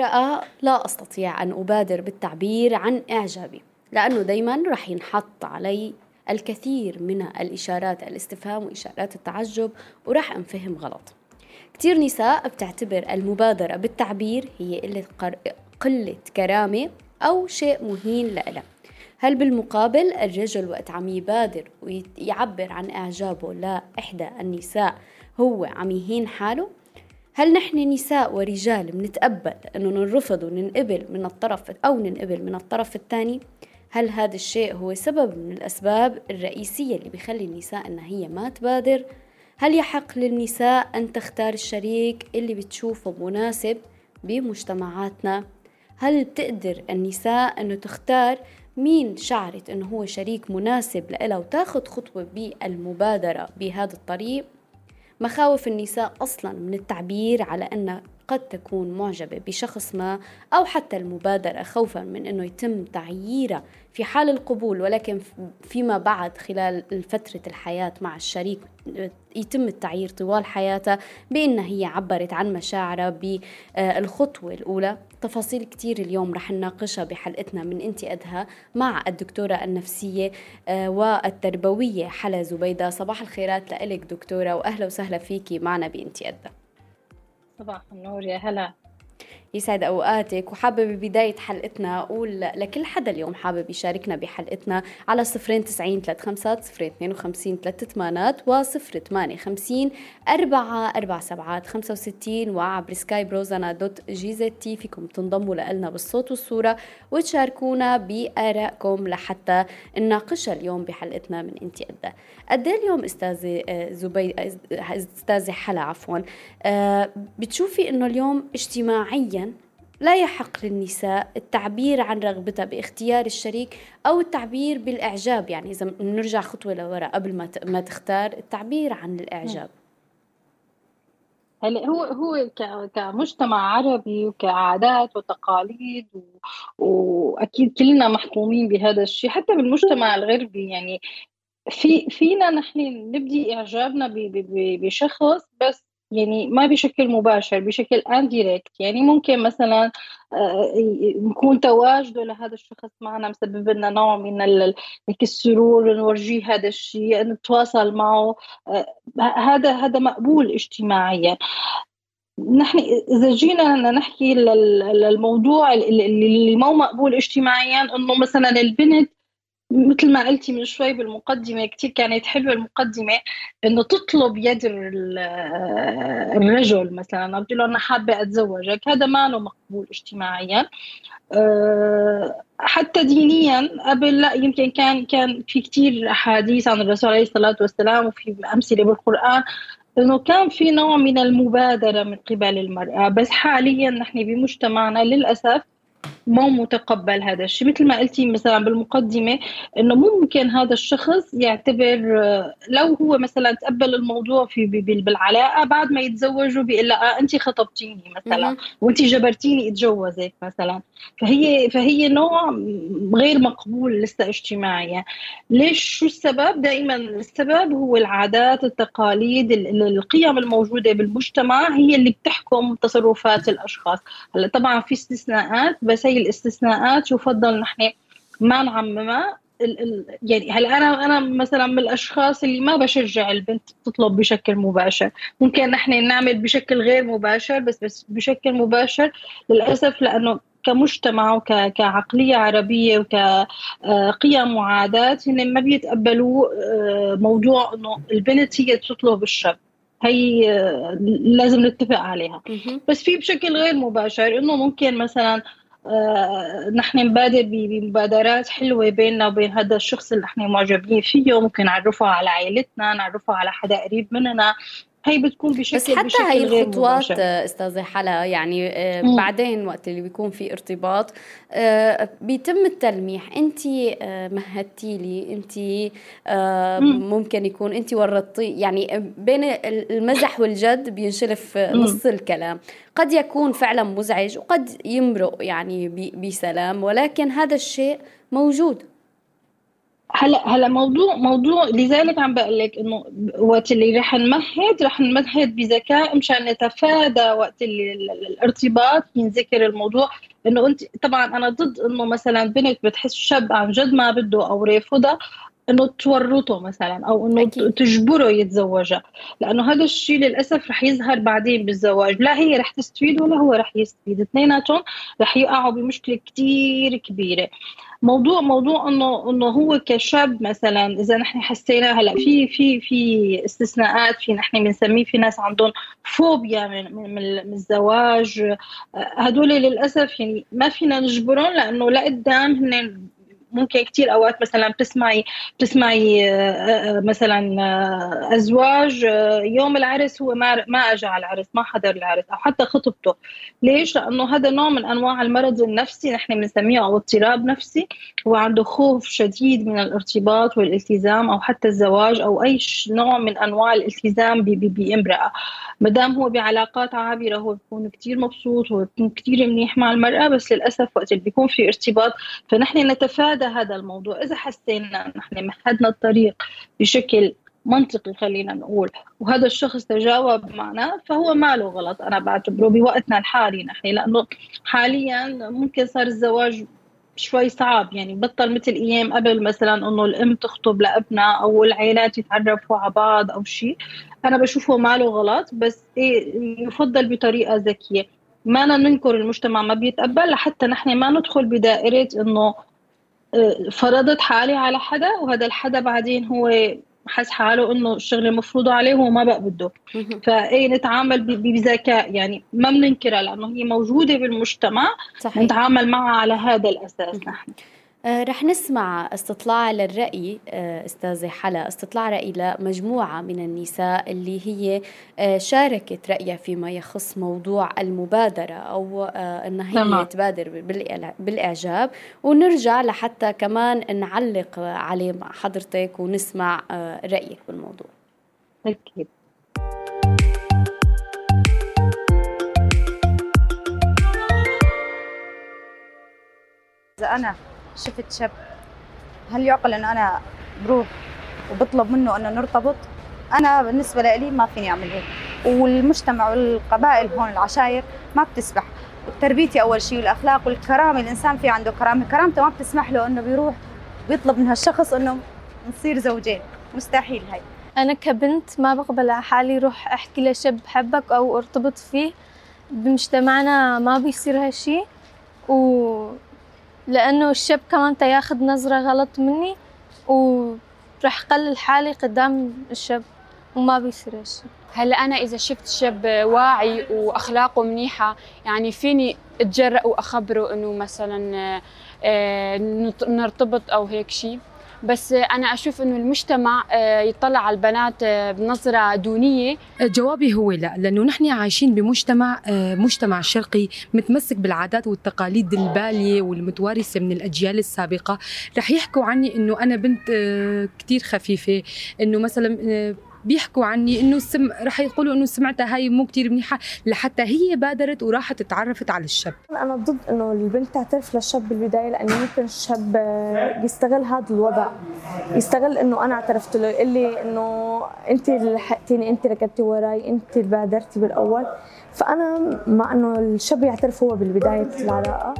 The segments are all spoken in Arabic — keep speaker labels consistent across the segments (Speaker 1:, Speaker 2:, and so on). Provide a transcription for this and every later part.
Speaker 1: امرأة لا أستطيع أن أبادر بالتعبير عن إعجابي لأنه دايما رح ينحط علي الكثير من الإشارات الاستفهام وإشارات التعجب ورح أنفهم غلط كتير نساء بتعتبر المبادرة بالتعبير هي قلة, قلة كرامة أو شيء مهين لإلها هل بالمقابل الرجل وقت عم يبادر ويعبر عن إعجابه لإحدى النساء هو عم يهين حاله؟ هل نحن نساء ورجال بنتقبل انه نرفض وننقبل من الطرف أو ننقبل من الطرف الثاني؟ هل هذا الشيء هو سبب من الأسباب الرئيسية اللي بيخلي النساء إنها هي ما تبادر؟ هل يحق للنساء أن تختار الشريك اللي بتشوفه مناسب بمجتمعاتنا؟ هل بتقدر النساء إنه تختار مين شعرت إنه هو شريك مناسب لها وتاخذ خطوة بالمبادرة بهذا الطريق؟ مخاوف النساء أصلا من التعبير على أن قد تكون معجبة بشخص ما أو حتى المبادرة خوفا من أنه يتم تعييرها في حال القبول ولكن فيما بعد خلال فترة الحياة مع الشريك يتم التعيير طوال حياتها بأنها هي عبرت عن مشاعرها بالخطوة الأولى. تفاصيل كتير اليوم رح نناقشها بحلقتنا من انت أدها مع الدكتورة النفسية آه، والتربوية حلا زبيدة. صباح الخيرات لك دكتورة وأهلا وسهلا فيكي معنا بانت أدها.
Speaker 2: صباح النور يا هلا.
Speaker 1: يسعد أوقاتك وحابه ببدايه حلقتنا. أقول لكل حدا اليوم حابب يشاركنا بحلقتنا على صفرين تسعين ثلاث خمسات صفرين اثنين وخمسين ثلاث ثمانات وصفر ثمانية خمسين أربعة أربع سبعات خمسة وستين وعبر Skype روزانا dot GZT فيكم تنضموا لنا بالصوت والصورة وتشاركونا بآرائكم لحتى نناقشها اليوم بحلقتنا من انتي قد قد إيه اليوم أستاذة آه، زبي أستاذة حلا عفوا. آه، بتشوفي إنه اليوم اجتماعيا لا يحق للنساء التعبير عن رغبتها باختيار الشريك أو التعبير بالإعجاب يعني إذا بنرجع خطوة لورا قبل ما ما تختار التعبير عن الإعجاب
Speaker 2: هلا هو هو كمجتمع عربي وكعادات وتقاليد. وأكيد كلنا محكومين بهذا الشيء حتى بالمجتمع الغربي يعني في فينا نحن نبدي إعجابنا. بشخص بس يعني ما بشكل مباشر بشكل انديركت يعني ممكن مثلا آه، تواجده لهذا الشخص معنا مسبب لنا نوع من السرور نورجيه هذا الشيء نتواصل معه. آه، هذا هذا مقبول اجتماعيا. نحن إذا جينا نحكي للموضوع اللي مو مقبول اجتماعيا إنه مثلا البنت مثل ما قلتي من شوي بالمقدمة كثير كانت حلوة المقدمة إنه تطلب يد الرجل مثلا. قلت له أنا حابة أتزوجك هذا ما له مقبول اجتماعيا. أه، حتى دينيا قبل لا يمكن كان كان في كثير أحاديث عن الرسول عليه الصلاة والسلام وفي أمثلة بالقرآن إنه كان في نوع من المبادرة من قبل المرأة. بس حاليا نحن بمجتمعنا للأسف مو متقبل هذا الشيء. مثل ما قلتي مثلا بالمقدمة إنه ممكن هذا الشخص يعتبر لو هو مثلا تقبل الموضوع في بالعلاقة بعد ما يتزوجوا بيقول لا انت خطبتيني مثلا وانت جبرتيني أتجوزك مثلا. فهي فهي نوع غير مقبول لسه اجتماعيا. ليش؟ شو السبب؟ دائما السبب هو العادات التقاليد القيم الموجودة بالمجتمع هي اللي بتحكم تصرفات الأشخاص. هلأ طبعا في استثناءات بس هي الاستثناءات يفضل نحن ما نعممها. يعني هلا أنا أنا مثلا من الأشخاص اللي ما بشجع البنت تطلب بشكل مباشر. ممكن نحن نعمل بشكل غير مباشر بس بس بشكل مباشر للأسف لأنه كمجتمع وكعقليه عربية وكقيم وعادات هن ما بيتقبلوا آه، موضوع إنه البنت هي تطلب الشاب هي آه، لازم نتفق عليها. بس في بشكل غير مباشر إنه ممكن مثلا آه، نحن نبادر بمبادرات حلوة بيننا وبين هذا الشخص اللي نحن معجبين فيه ممكن نعرفه على عائلتنا نعرفه على حدا قريب مننا. هي بتكون بشكل
Speaker 1: بس حتى
Speaker 2: بشكل
Speaker 1: هي الخطوات أستاذة حلا يعني آه، مم. بعدين وقت اللي بيكون في ارتباط آه، بيتم التلميح. انت آه، مهدتي لي انت ممكن يكون انت ورطتي. يعني بين المزح والجد بينشلف نص الكلام. قد يكون فعلا مزعج وقد يمرق يعني بسلام. ولكن هذا الشيء موجود.
Speaker 2: هلا هلا موضوع موضوع لذلك عم بقول لك إنه وقت اللي رح نمهد رح نمهد بذكاء مشان نتفادى وقت اللي الارتباط ينذكر الموضوع. إنه أنت طبعا أنا ضد إنه مثلا بنت بتحس شاب عن جد ما بده أو رافضها إنه تورطه مثلا أو إنه أكيد. تجبره يتزوجها. لأنه هذا الشيء للأسف رح يظهر بعدين بالزواج. لا هي رح تستفيد ولا هو رح يستفيد. اثنيناتهم رح يقعوا بمشكلة كثير كبيرة. موضوع موضوع إنه إنه هو كشاب مثلا إذا نحن حسينا هلأ في في في استثناءات في نحن بنسميه في ناس عندهم فوبيا من من, من الزواج. هدول للأسف يعني ما فينا نجبرهم لأنه لقدام هن ممكن كثير أوقات مثلا بتسمعي بتسمعي آه، آه، مثلا آه، أزواج يوم العرس هو ما ما اجى على العرس ما حضر العرس أو حتى خطبته. ليش؟ لأنه هذا نوع من أنواع المرض النفسي نحن بنسميه أو اضطراب نفسي. هو عنده خوف شديد من الارتباط والالتزام أو حتى الزواج أو أي نوع من أنواع الالتزام بامرأة. ما دام هو بعلاقات عابرة هو بيكون كثير مبسوط هو بيكون كثير منيح مع المرأة بس للأسف وقت اللي بيكون في ارتباط فنحن نتفادى هذا الموضوع. إذا حسينا نحن مهدنا الطريق بشكل منطقي خلينا نقول وهذا الشخص تجاوب معنا فهو ما له غلط. أنا بعتبره بوقتنا الحالي نحن لأنه حاليا ممكن صار الزواج شوي صعب. يعني بطل مثل أيام قبل مثلا إنه الأم تخطب لابنها أو العائلات يتعرفوا على بعض أو شيء. أنا بشوفه ما له غلط بس إيه يفضل بطريقة ذكية. ما ننكر المجتمع ما بيتقبل لحتى نحن ما ندخل بدائرة إنه فرضت حالي على حدا وهذا الحدا بعدين هو حس حاله إنه الشغل المفروض عليه وهو ما بقى بده. فايه نتعامل بذكاء. يعني ما بننكرها لأنه هي موجودة بالمجتمع صحيح. نتعامل معها على هذا الأساس نحن.
Speaker 1: رح نسمع استطلاع للرأي آه، أستاذة حلا استطلاع رأي لمجموعة من النساء اللي هي آه، شاركت رأيها فيما يخص موضوع المبادرة أو أن هي تبادر بالإعجاب. ونرجع لحتى كمان نعلق عليه مع حضرتك ونسمع رأيك بالموضوع.
Speaker 2: أكيد.
Speaker 3: إذا أنا شفت شاب. هل يعقل انه أنا بروح وبطلب منه إنه نرتبط؟ أنا بالنسبة لي ما فيني أعمل هيك. والمجتمع والقبائل هون العشاير ما بتسمح. تربيتي أول شيء والأخلاق والكرامة الإنسان في عنده كرامة. كرامته ما بتسمح له إنه بيروح بيطلب من هالشخص إنه نصير زوجين. مستحيل هاي.
Speaker 4: أنا كبنت ما بقبل على حالي روح أحكي لشاب بحبك أو أرتبط فيه. بمجتمعنا ما بيصير هالشي. و لأنه الشاب كمان تياخد نظرة غلط مني ورح قلل حالي قدام الشاب وما بيصير هالشي
Speaker 5: هلا أنا إذا شفت شاب واعي وأخلاقه منيحة يعني فيني أتجرأ وأخبره إنه مثلا آه، نرتبط أو هيك شيء بس أنا أشوف إنه المجتمع آه، يطلع على البنات آه، بنظرة دونية.
Speaker 6: جوابي هو لا لأنه نحن عايشين بمجتمع آه، مجتمع شرقي متمسك بالعادات والتقاليد البالية والمتوارثة من الأجيال السابقة. رح يحكوا عني إنه أنا بنت كثير خفيفة إنه مثلا بيحكوا عني إنه السم رح يقولوا إنه سمعتها هاي مو كتير منيحة لحتى هي بادرت وراحت تعرفت على الشاب.
Speaker 7: أنا ضد إنه البنت تعترف للشاب بالبداية لأنه ممكن الشاب يستغل هذا الوضع. يستغل إنه أنا اعترفت له يقول لي إنه أنت اللي لحقتيني أنت ركبتي وراي أنت اللي بادرتي بالأول. فأنا مع إنه الشاب يعترف هو بالبداية العلاقة.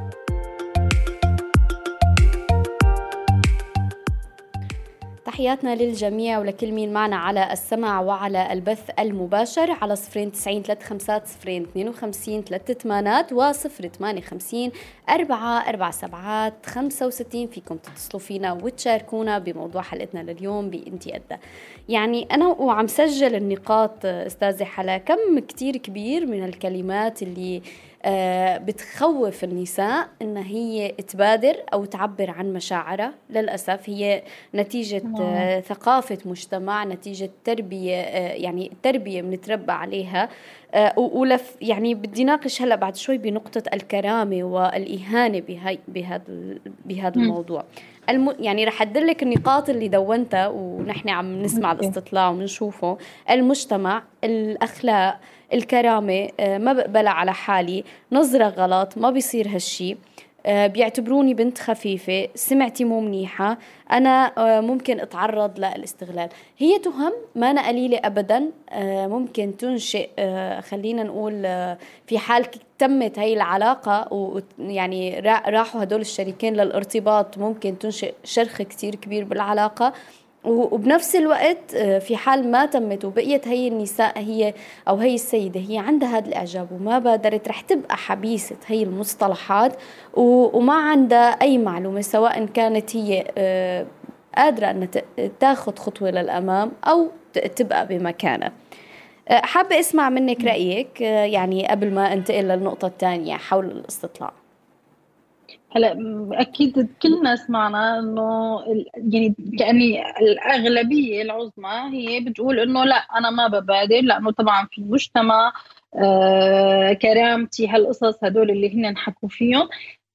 Speaker 1: تحياتنا للجميع ولكل مين معنا على السمع وعلى البث المباشر على صفرين تسعين ثلاث خمسات صفرين اثنين وخمسين ثلاث ثمانات وصفر ثمانية خمسين أربعة أربع سبعات خمسة وستين فيكم تتصلوا فينا وتشاركونا بموضوع حلقتنا لليوم بإنتي أدى. يعني أنا وعم سجل النقاط أستاذة حلا كم كتير كبير من الكلمات اللي بتخوف النساء إن هي تبادر أو تعبر عن مشاعرها. للأسف هي نتيجة آه، ثقافة مجتمع نتيجة تربية آه، يعني تربية بنتربى عليها. ولف يعني بدي ناقش هلأ بعد شوي بنقطة الكرامة والإهانة بهي بهذا بهذا الموضوع. الم... يعني رح ادلك النقاط اللي دونتها ونحن عم نسمع الاستطلاع وبنشوفه المجتمع الأخلاق الكرامة آه، ما بقبلها على حالي نظرة غلط ما بيصير هالشي. آه، بيعتبروني بنت خفيفة سمعتي مو منيحة أنا آه، ممكن أتعرض للاستغلال. هي تهم ما أنا قليلة أبدا. ممكن تنشئ خلينا نقول في حال تمت هاي العلاقة ويعني راحوا هدول الشريكين للارتباط ممكن تنشئ شرخ كتير كبير بالعلاقة. وبنفس الوقت آه، في حال ما تمت وبقيت هي النساء هي أو هي السيدة هي عندها هذا الإعجاب وما بادرت رح تبقى حبيسة هي المصطلحات وما عندها أي معلومة سواء كانت هي آه، قادرة إنها تاخذ خطوة للأمام أو تبقى بمكانها. آه، حابة أسمع منك رأيك يعني قبل ما أنتقل للنقطة الثانية حول الاستطلاع.
Speaker 2: هلا أكيد كلنا سمعنا إنه يعني كاني الأغلبية العظمى هي بتقول إنه لا أنا ما ببادر لأنه طبعا في مجتمع آه كرامتي هالقصص هدول اللي هن حكوا فيهم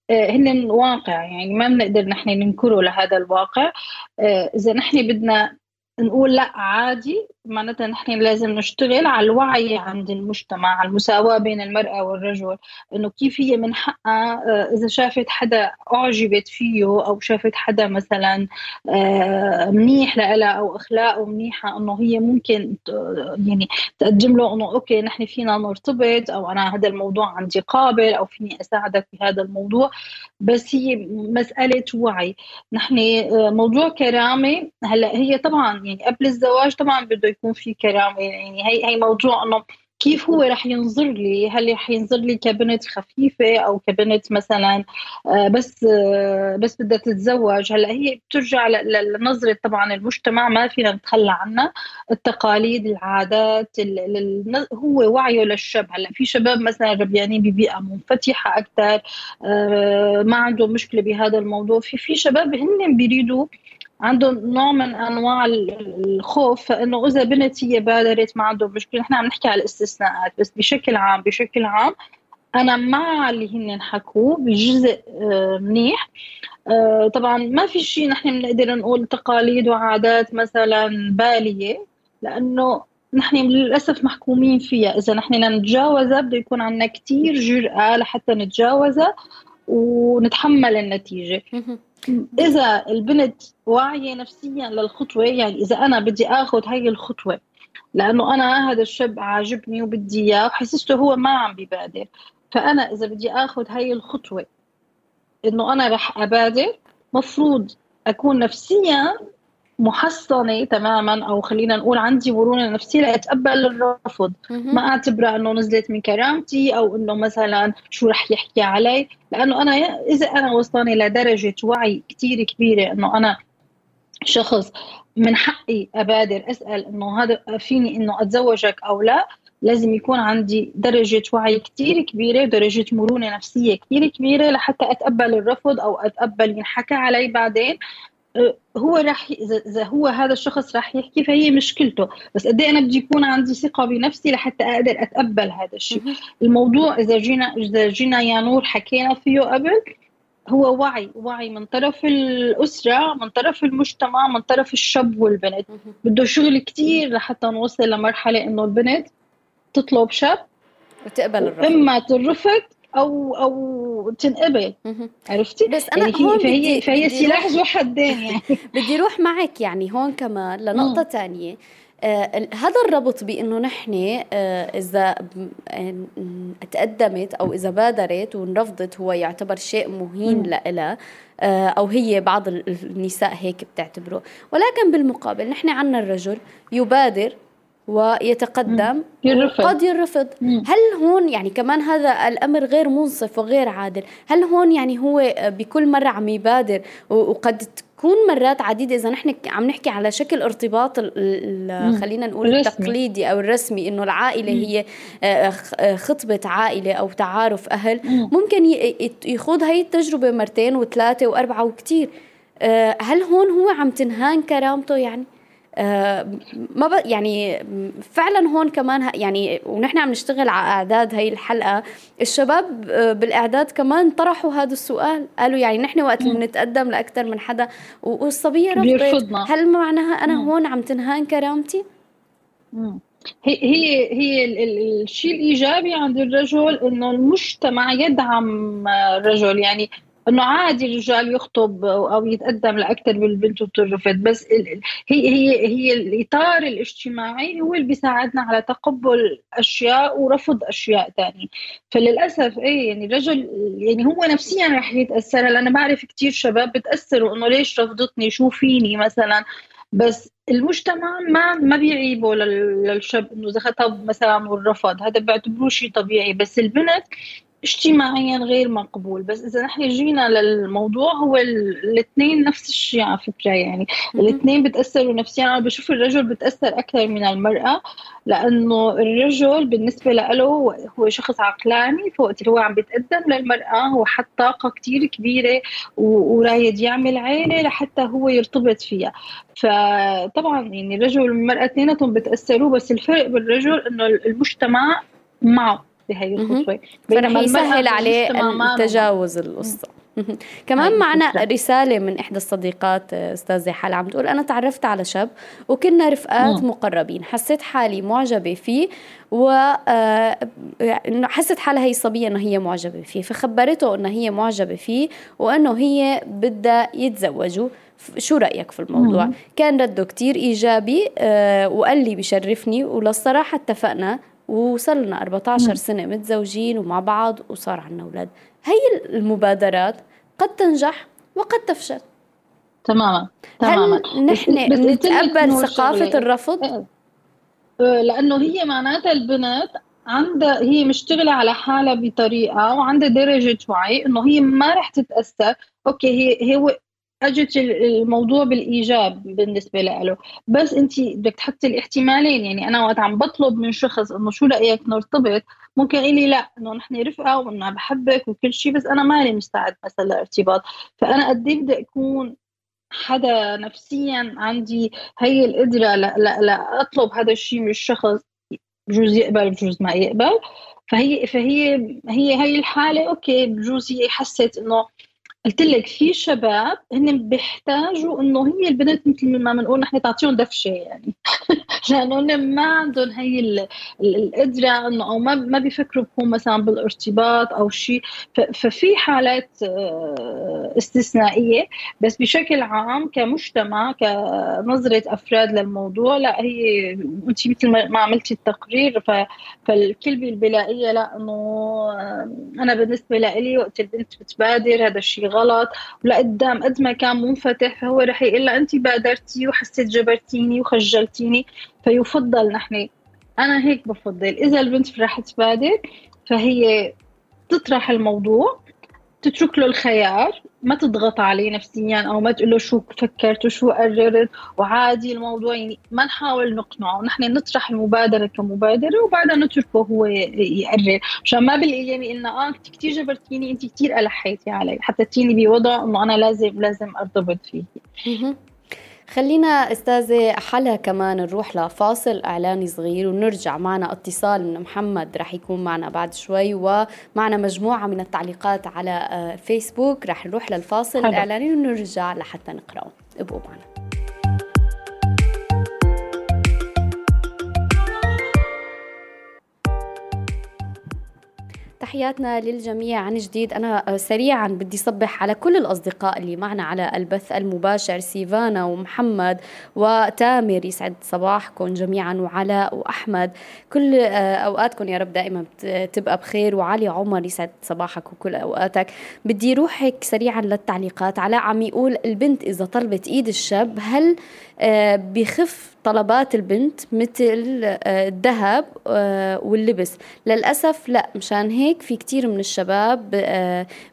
Speaker 2: آه هن واقع يعني ما بنقدر نحن ننكره لهذا الواقع. آه إذا نحن بدنا نقول لا عادي معناتها نحن لازم نشتغل على الوعي عند المجتمع على المساواة بين المرأة والرجل إنه كيف هي من حقها آه، إذا شافت حدا أعجبت فيه أو شافت حدا مثلا آه، منيح لها أو أخلاقه منيحة إنه هي ممكن يعني تقدم له إنه أوكي نحن فينا نرتبط أو أنا هذا الموضوع عندي قابل أو فيني أساعدك في هذا الموضوع بس هي مسألة وعي. نحن آه، موضوع كرامة هلأ هي طبعا يعني قبل الزواج طبعا بده يكون في كرامه يعني هي هي موضوع إنه كيف هو رح ينظر لي؟ هل رح ينظر لي كبنت خفيفة أو كبنت مثلا آه، بس آه، بس بدها تتزوج؟ هلأ هي بترجع لنظرة طبعا المجتمع ما فينا نتخلى عنها التقاليد العادات هو وعيه للشاب هلأ في شباب مثلا ربيانين ببيئة منفتحة أكثر آه، ما عندهم مشكلة بهذا الموضوع. في في شباب هن بيريدوا عندهم نوع من أنواع الخوف فإنه إذا بنت هي بادرت ما عندهم مشكلة نحن عم نحكي على الاستثناءات بس بشكل عام بشكل عام أنا مع اللي هن حكوه بجزء آه، منيح. آه، طبعا ما في شيء نحن بنقدر نقول تقاليد وعادات مثلا بالية لأنه نحن للأسف محكومين فيها. إذا نحن نتجاوزها بده يكون عندنا كثير جرأة لحتى نتجاوزها ونتحمل النتيجة. إذا البنت واعية نفسيا للخطوة يعني إذا أنا بدي آخذ هاي الخطوة لأنه أنا هذا الشاب عاجبني وبدي إياه وحسسته هو ما عم ببادر فأنا إذا بدي آخذ هاي الخطوة إنه أنا رح أبادر مفروض أكون نفسيا محصنة تماما أو خلينا نقول عندي مرونة نفسية لأتقبل الرفض. ما اعتبره إنه نزلت من كرامتي أو إنه مثلا شو رح يحكي علي. لأنه أنا إذا أنا وصلاني لدرجة وعي كثير كبيرة إنه أنا شخص من حقي أبادر أسأل إنه هذا فيني إنه أتزوجك أو لا لازم يكون عندي درجة وعي كتير كبيرة ودرجة مرونة نفسية كتير كبيرة لحتى أتقبل الرفض أو أتقبل ينحكى علي بعدين. هو راح اذا هو هذا الشخص راح يحكي فهي مشكلته. بس قد إيه أنا بدي يكون عندي ثقة بنفسي لحتى أقدر أتقبل هذا الشيء. الموضوع إذا جينا إذا جينا يا نور حكينا فيه قبل هو وعي وعي من طرف الأسرة من طرف المجتمع من طرف الشاب والبنت. بده شغل كتير لحتى نوصل لمرحلة إنه البنت تطلب شاب.
Speaker 1: وتقبل الرفض.
Speaker 2: إما ترفض أو أو تنقبل. عرفتي؟
Speaker 1: بس أنا يعني هون
Speaker 2: فهي فهي سلاح ذو حدين يعني.
Speaker 1: بدي أروح معك يعني هون كمان لنقطة ثانية آه هذا الربط بإنه نحن آه إذا تقدمت أو إذا بادرت ونرفضت هو يعتبر شيء مهين لها آه أو هي بعض النساء هيك بتعتبره. ولكن بالمقابل نحن عنا الرجل يبادر ويتقدم
Speaker 2: يرفض.
Speaker 1: قد يرفض هل هون يعني كمان هذا الأمر غير منصف وغير عادل هل هون يعني هو بكل مرة عم يبادر وقد تكون مرات عديدة إذا نحن عم نحكي على شكل ارتباط خلينا نقول الرسمي. التقليدي أو الرسمي إنه العائلة مم. هي آه، آه، خطبة عائلة أو تعارف أهل مم. ممكن يخوض هاي التجربة مرتين وثلاثة وأربعة وكتير آه، هل هون هو عم تنهان كرامته يعني ما ب... يعني فعلا هون كمان يعني ونحن عم نشتغل على أعداد هي الحلقة الشباب بالأعداد كمان طرحوا هذا السؤال قالوا يعني نحن وقت اللي نتقدم لأكثر من حدا والصبية رفضت. هل معناها أنا هون عم تنهان كرامتي؟
Speaker 2: هي هي هي الشيء الإيجابي عند الرجل إنه المجتمع يدعم الرجل يعني إنه عادي الرجال يخطب أو يتقدم لأكثر من البنت وترفض بس هي هي هي الإطار الاجتماعي هو اللي بيساعدنا على تقبل أشياء ورفض أشياء ثانية فللأسف إيه يعني الرجل يعني هو نفسيا رح يتأثر لأنا بعرف كثير شباب بتأثروا إنه ليش رفضتني؟ شو فيني مثلا؟ بس المجتمع ما ما بيعيبه للشاب إنه إذا خطب مثلا والرفض هذا بيعتبروه شيء طبيعي. بس البنت اجتماعيا غير مقبول. بس إذا نحن جينا للموضوع هو الاثنين نفس الشيء على فكرة يعني. الاثنين بتأثروا نفسيا. أنا بشوف الرجل بتأثر أكثر من المرأة لأنه الرجل بالنسبة له هو شخص عقلاني فوقت اللي هو عم بيتقدم للمرأة. هو حط طاقة كثير كبيرة ورايد يعمل عيله لحتى هو يرتبط فيها. فطبعا يعني الرجل والمرأة اثنيناتهم بتأثروا بس الفرق بالرجل إنه المجتمع معه. بهي الخطوه
Speaker 1: فرح يسهل عليه تجاوز القصة كمان معنا رسالة من إحدى الصديقات أستاذة حالة عم تقول أنا تعرفت على شاب وكنا رفقات مقربين. حسيت حالي معجبة فيه و آه، حست حالها هي الصبية إنه هي معجبة فيه. فخبرته إنه هي معجبة فيه وإنه هي بدها يتزوجوا. شو رأيك في الموضوع؟ كان رده كتير إيجابي آه، وقال لي بشرفني وللصراحة اتفقنا وصلنا 14 مم. سنة متزوجين ومع بعض وصار عنا أولاد هي المبادرات قد تنجح وقد تفشل
Speaker 2: تماما تماما
Speaker 1: هل نحن نتقبل ثقافة الرفض؟ إيه.
Speaker 2: إيه، لأنه هي معناتها البنت عندها هي مشتغلة على حالها بطريقة وعندها درجة وعي إنه هي ما رح تتأثر أوكي هي هو أجت الموضوع بالإيجاب بالنسبة له. بس أنت بدك تحطي الاحتمالين يعني أنا وقت عم بطلب من شخص إنه شو رأيك نرتبط ممكن لي لا إنه نحن رفقة وإنه بحبك وكل شيء بس أنا مالي مستعد مثلا لارتباط فأنا قد إيه بدي أكون حدا نفسيا عندي هي القدرة لا لا لا أطلب هذا الشيء من الشخص بجوز يقبل بجوز ما يقبل. فهي فهي هي هي الحالة أوكي بجوز هي حست إنه قلت لك في شباب هن بيحتاجوا إنه هي البنت مثل ما بنقول نحن تعطيهم دفشة يعني. لأنه هن ما عندهم هي القدرة إنه أو ما ما بيفكروا بكون مثلا بالارتباط أو شيء ففي حالات آه، استثنائية. بس بشكل عام كمجتمع كنظرة أفراد للموضوع لا هي أنت مثل ما عملتي التقرير فالكلمة اللي بلاقيها لا إنه آه، أنا بالنسبة لي وقت البنت بتبادر هذا الشيء غلط. ولقدام قد ما كان منفتح فهو رح يقول انت بادرتي وحسيت جبرتيني وخجلتيني فيفضل نحن. أنا هيك بفضل. إذا البنت رح تبادر فهي تطرح الموضوع تترك له الخيار. ما تضغط عليه نفسيا أو ما تقول له شو فكرت وشو قررت. وعادي الموضوع يعني ما نحاول نقنعه. نحن نطرح المبادرة كمبادرة وبعدها نتركه هو يقرر. مشان ما بالايام انه آه أنت كثير جبرتيني أنت كثير ألحيتي علي. حطيتيني بوضع إنه أنا لازم لازم أرتبط فيه.
Speaker 1: خلينا أستاذة حلا كمان نروح لفاصل إعلاني صغير ونرجع معنا. اتصال من محمد رح يكون معنا بعد شوي ومعنا مجموعة من التعليقات على آه، فيسبوك. رح نروح للفاصل الإعلاني ونرجع لحتى نقرأه. ابقوا معنا. تحياتنا للجميع عن جديد. أنا سريعا بدي صبح على كل الأصدقاء اللي معنا على البث المباشر سيفانا ومحمد وتامر. يسعد صباحكم جميعا وعلاء وأحمد. كل أوقاتكم يا رب دائما تبقى بخير. وعلي عمر يسعد صباحك وكل أوقاتك. بدي روح هيك سريعا للتعليقات علاء عم يقول البنت إذا طلبت إيد الشاب هل آه، بخف طلبات البنت مثل آه، الذهب آه، واللبس. للأسف لا مشان هيك في كتير من الشباب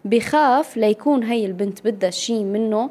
Speaker 1: بخاف ليكون هي البنت بدها شيء منه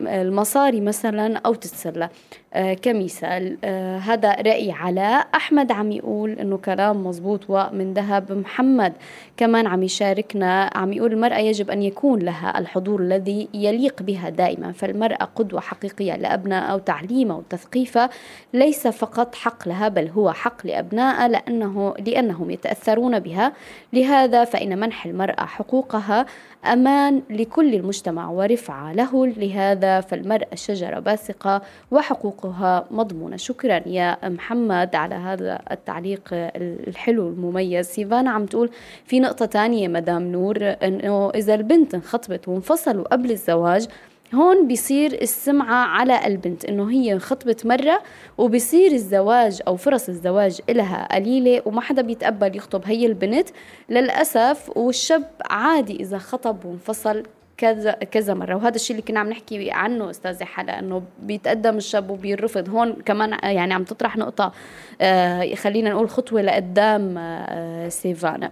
Speaker 1: المصاري مثلا أو تتسلى. آه، كمثال. آه، هذا رأي علاء أحمد عم يقول إنه كلام مزبوط ومن ذهب محمد. كمان عم يشاركنا عم يقول المرأة يجب أن يكون لها الحضور الذي يليق بها دائما فالمرأة قدوة حقيقية لأبناء أو تعليمها وتثقيفها ليس فقط حق لها بل هو حق لأبنائها لأنه لأنهم يتأثرون بها. لهذا فإن منح المرأة حقوقها أمان لكل المجتمع ورفعة له. لهذا فالمرأة شجرة باسقة وحقوق حقها مضمونة. شكرا يا محمد على هذا التعليق الحلو المميز. سيفانا عم تقول في نقطة تانية مدام نور إنه إذا البنت انخطبت وانفصلوا قبل الزواج هون بيصير السمعة على البنت إنه هي انخطبت مرة وبيصير الزواج أو فرص الزواج إلها قليلة وما حدا بيتقبل يخطب هي البنت. للأسف والشاب عادي إذا خطب وانفصل كذا كذا مرة. وهذا الشيء اللي كنا عم نحكي عنه أستاذة حلا إنه بيتقدم الشاب وبيرفض. هون كمان يعني عم تطرح نقطة آه خلينا نقول خطوة لقدام آه سيفانا.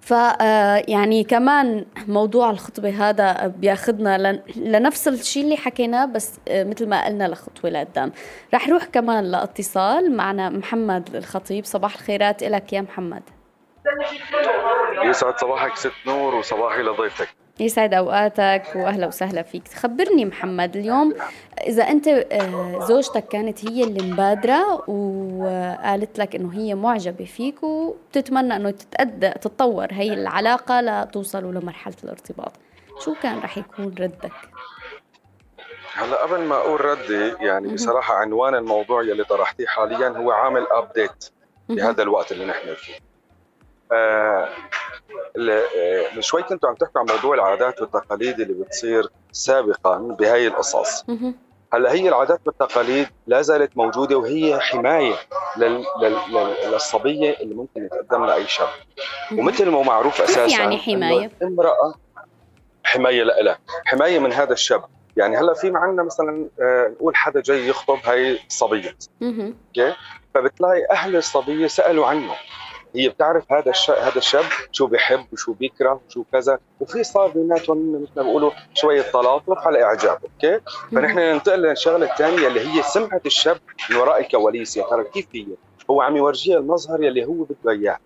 Speaker 1: ف آه، يعني كمان موضوع الخطبة هذا بياخذنا لنفس الشيء اللي حكيناه بس آه، مثل ما قلنا لخطوة لقدام. رح نروح كمان لاتصال معنا محمد الخطيب. صباح الخيرات لك يا محمد.
Speaker 8: يسعد صباحك ست نور وصباحي لضيفتك
Speaker 1: يسعد أوقاتك وأهلا وسهلا فيك. خبرني محمد اليوم إذا أنت آه، زوجتك كانت هي اللي مبادرة وقالت لك إنه هي معجبة فيك وبتتمنى إنه تتأدى تتطور هي العلاقة لتوصلوا لمرحلة الارتباط. شو كان رح يكون ردك؟
Speaker 8: هلا قبل ما أقول ردي يعني بصراحة عنوان الموضوع يلي طرحتيه حاليا هو عامل ابديت بهذا الوقت اللي نحن فيه. من شوي كنتوا عم تحكوا عن موضوع العادات والتقاليد اللي بتصير سابقا بهاي القصص. هلأ هي العادات والتقاليد لا زالت موجودة وهي حماية لل... لل... للصبية اللي ممكن يتقدم لها اي شاب ومثل ما معروف أساسا
Speaker 1: يعني حماية؟
Speaker 8: امرأة حماية لها حماية من هذا الشاب. يعني هلأ في معنا مثلا آه، نقول حدا جاي يخطب هاي صبية. okay؟ فبتلاقي أهل الصبية سألوا عنه. هي بتعرف هذا الشاب هذا الشاب شو بيحب وشو بيكره وشو كذا وفي صار بيناتهم مثل ما بيقولوا شوية تلاطف على إعجاب okay؟ فنحن ننتقل للشغلة الثانية اللي هي سمعة الشاب من وراء الكواليس يا ترى كيف هي؟ هو عم يورجيها المظهر يلي هو بده إياه.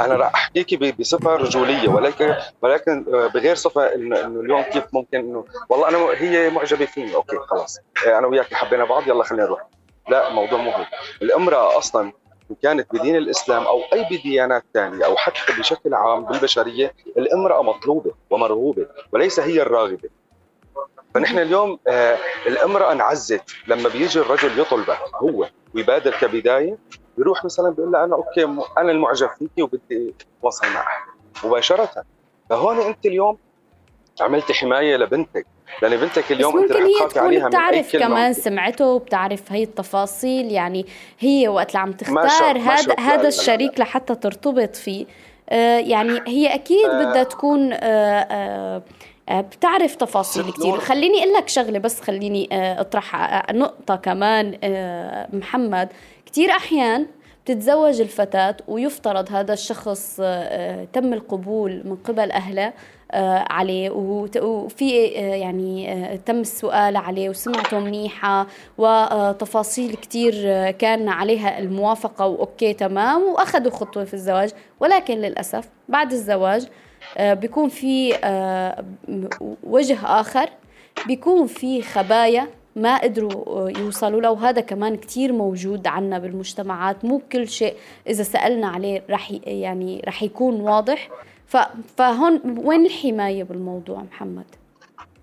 Speaker 8: أنا راح احكيكي بصفة رجولية ولكن ولكن آه، بغير صفة إنه اليوم كيف ممكن إنه والله أنا هي معجبة فيني أوكي خلاص. آه، أنا وياك حبينا بعض يلا خلينا نروح. لا الموضوع مو هيك الامرأة أصلا كانت بدين الإسلام أو أي بديانات ثانية أو حتى بشكل عام بالبشرية الامرأة مطلوبة ومرغوبة وليس هي الراغبة. فنحن اليوم آه الامرأة انعزت لما بيجي الرجل يطلبها هو ويبادر كبداية بيروح مثلا بيقول لها أنا أوكي أنا المعجب فيكي وبدي أتواصل معك مباشرة. فهون أنت اليوم عملت حماية لبنتك. لأن بنتك اليوم
Speaker 1: بس ممكن هي تكون بتعرف كمان سمعته وبتعرف هي التفاصيل يعني هي وقت اللي عم تختار هذا هذا الشريك لحتى ترتبط فيه. آه يعني هي أكيد آه. بدها تكون آه آه, بتعرف تفاصيل كثير خليني أقول لك شغلة بس خليني أطرح نقطة كمان محمد. كثير أحيان بتتزوج الفتاة ويفترض هذا الشخص تم القبول من قبل أهله آه، عليه. وفي آه، يعني آه، تم السؤال عليه وسمعته منيحة وتفاصيل كتير كان عليها الموافقة وأوكي تمام وأخذوا خطوة في الزواج. ولكن للأسف بعد الزواج بيكون في وجه آخر بيكون في خبايا ما قدروا يوصلوا له وهذا كمان كتير موجود عنا بالمجتمعات. مو كل شيء إذا سألنا عليه رح يعني رح يكون واضح. فهون وين الحماية بالموضوع محمد؟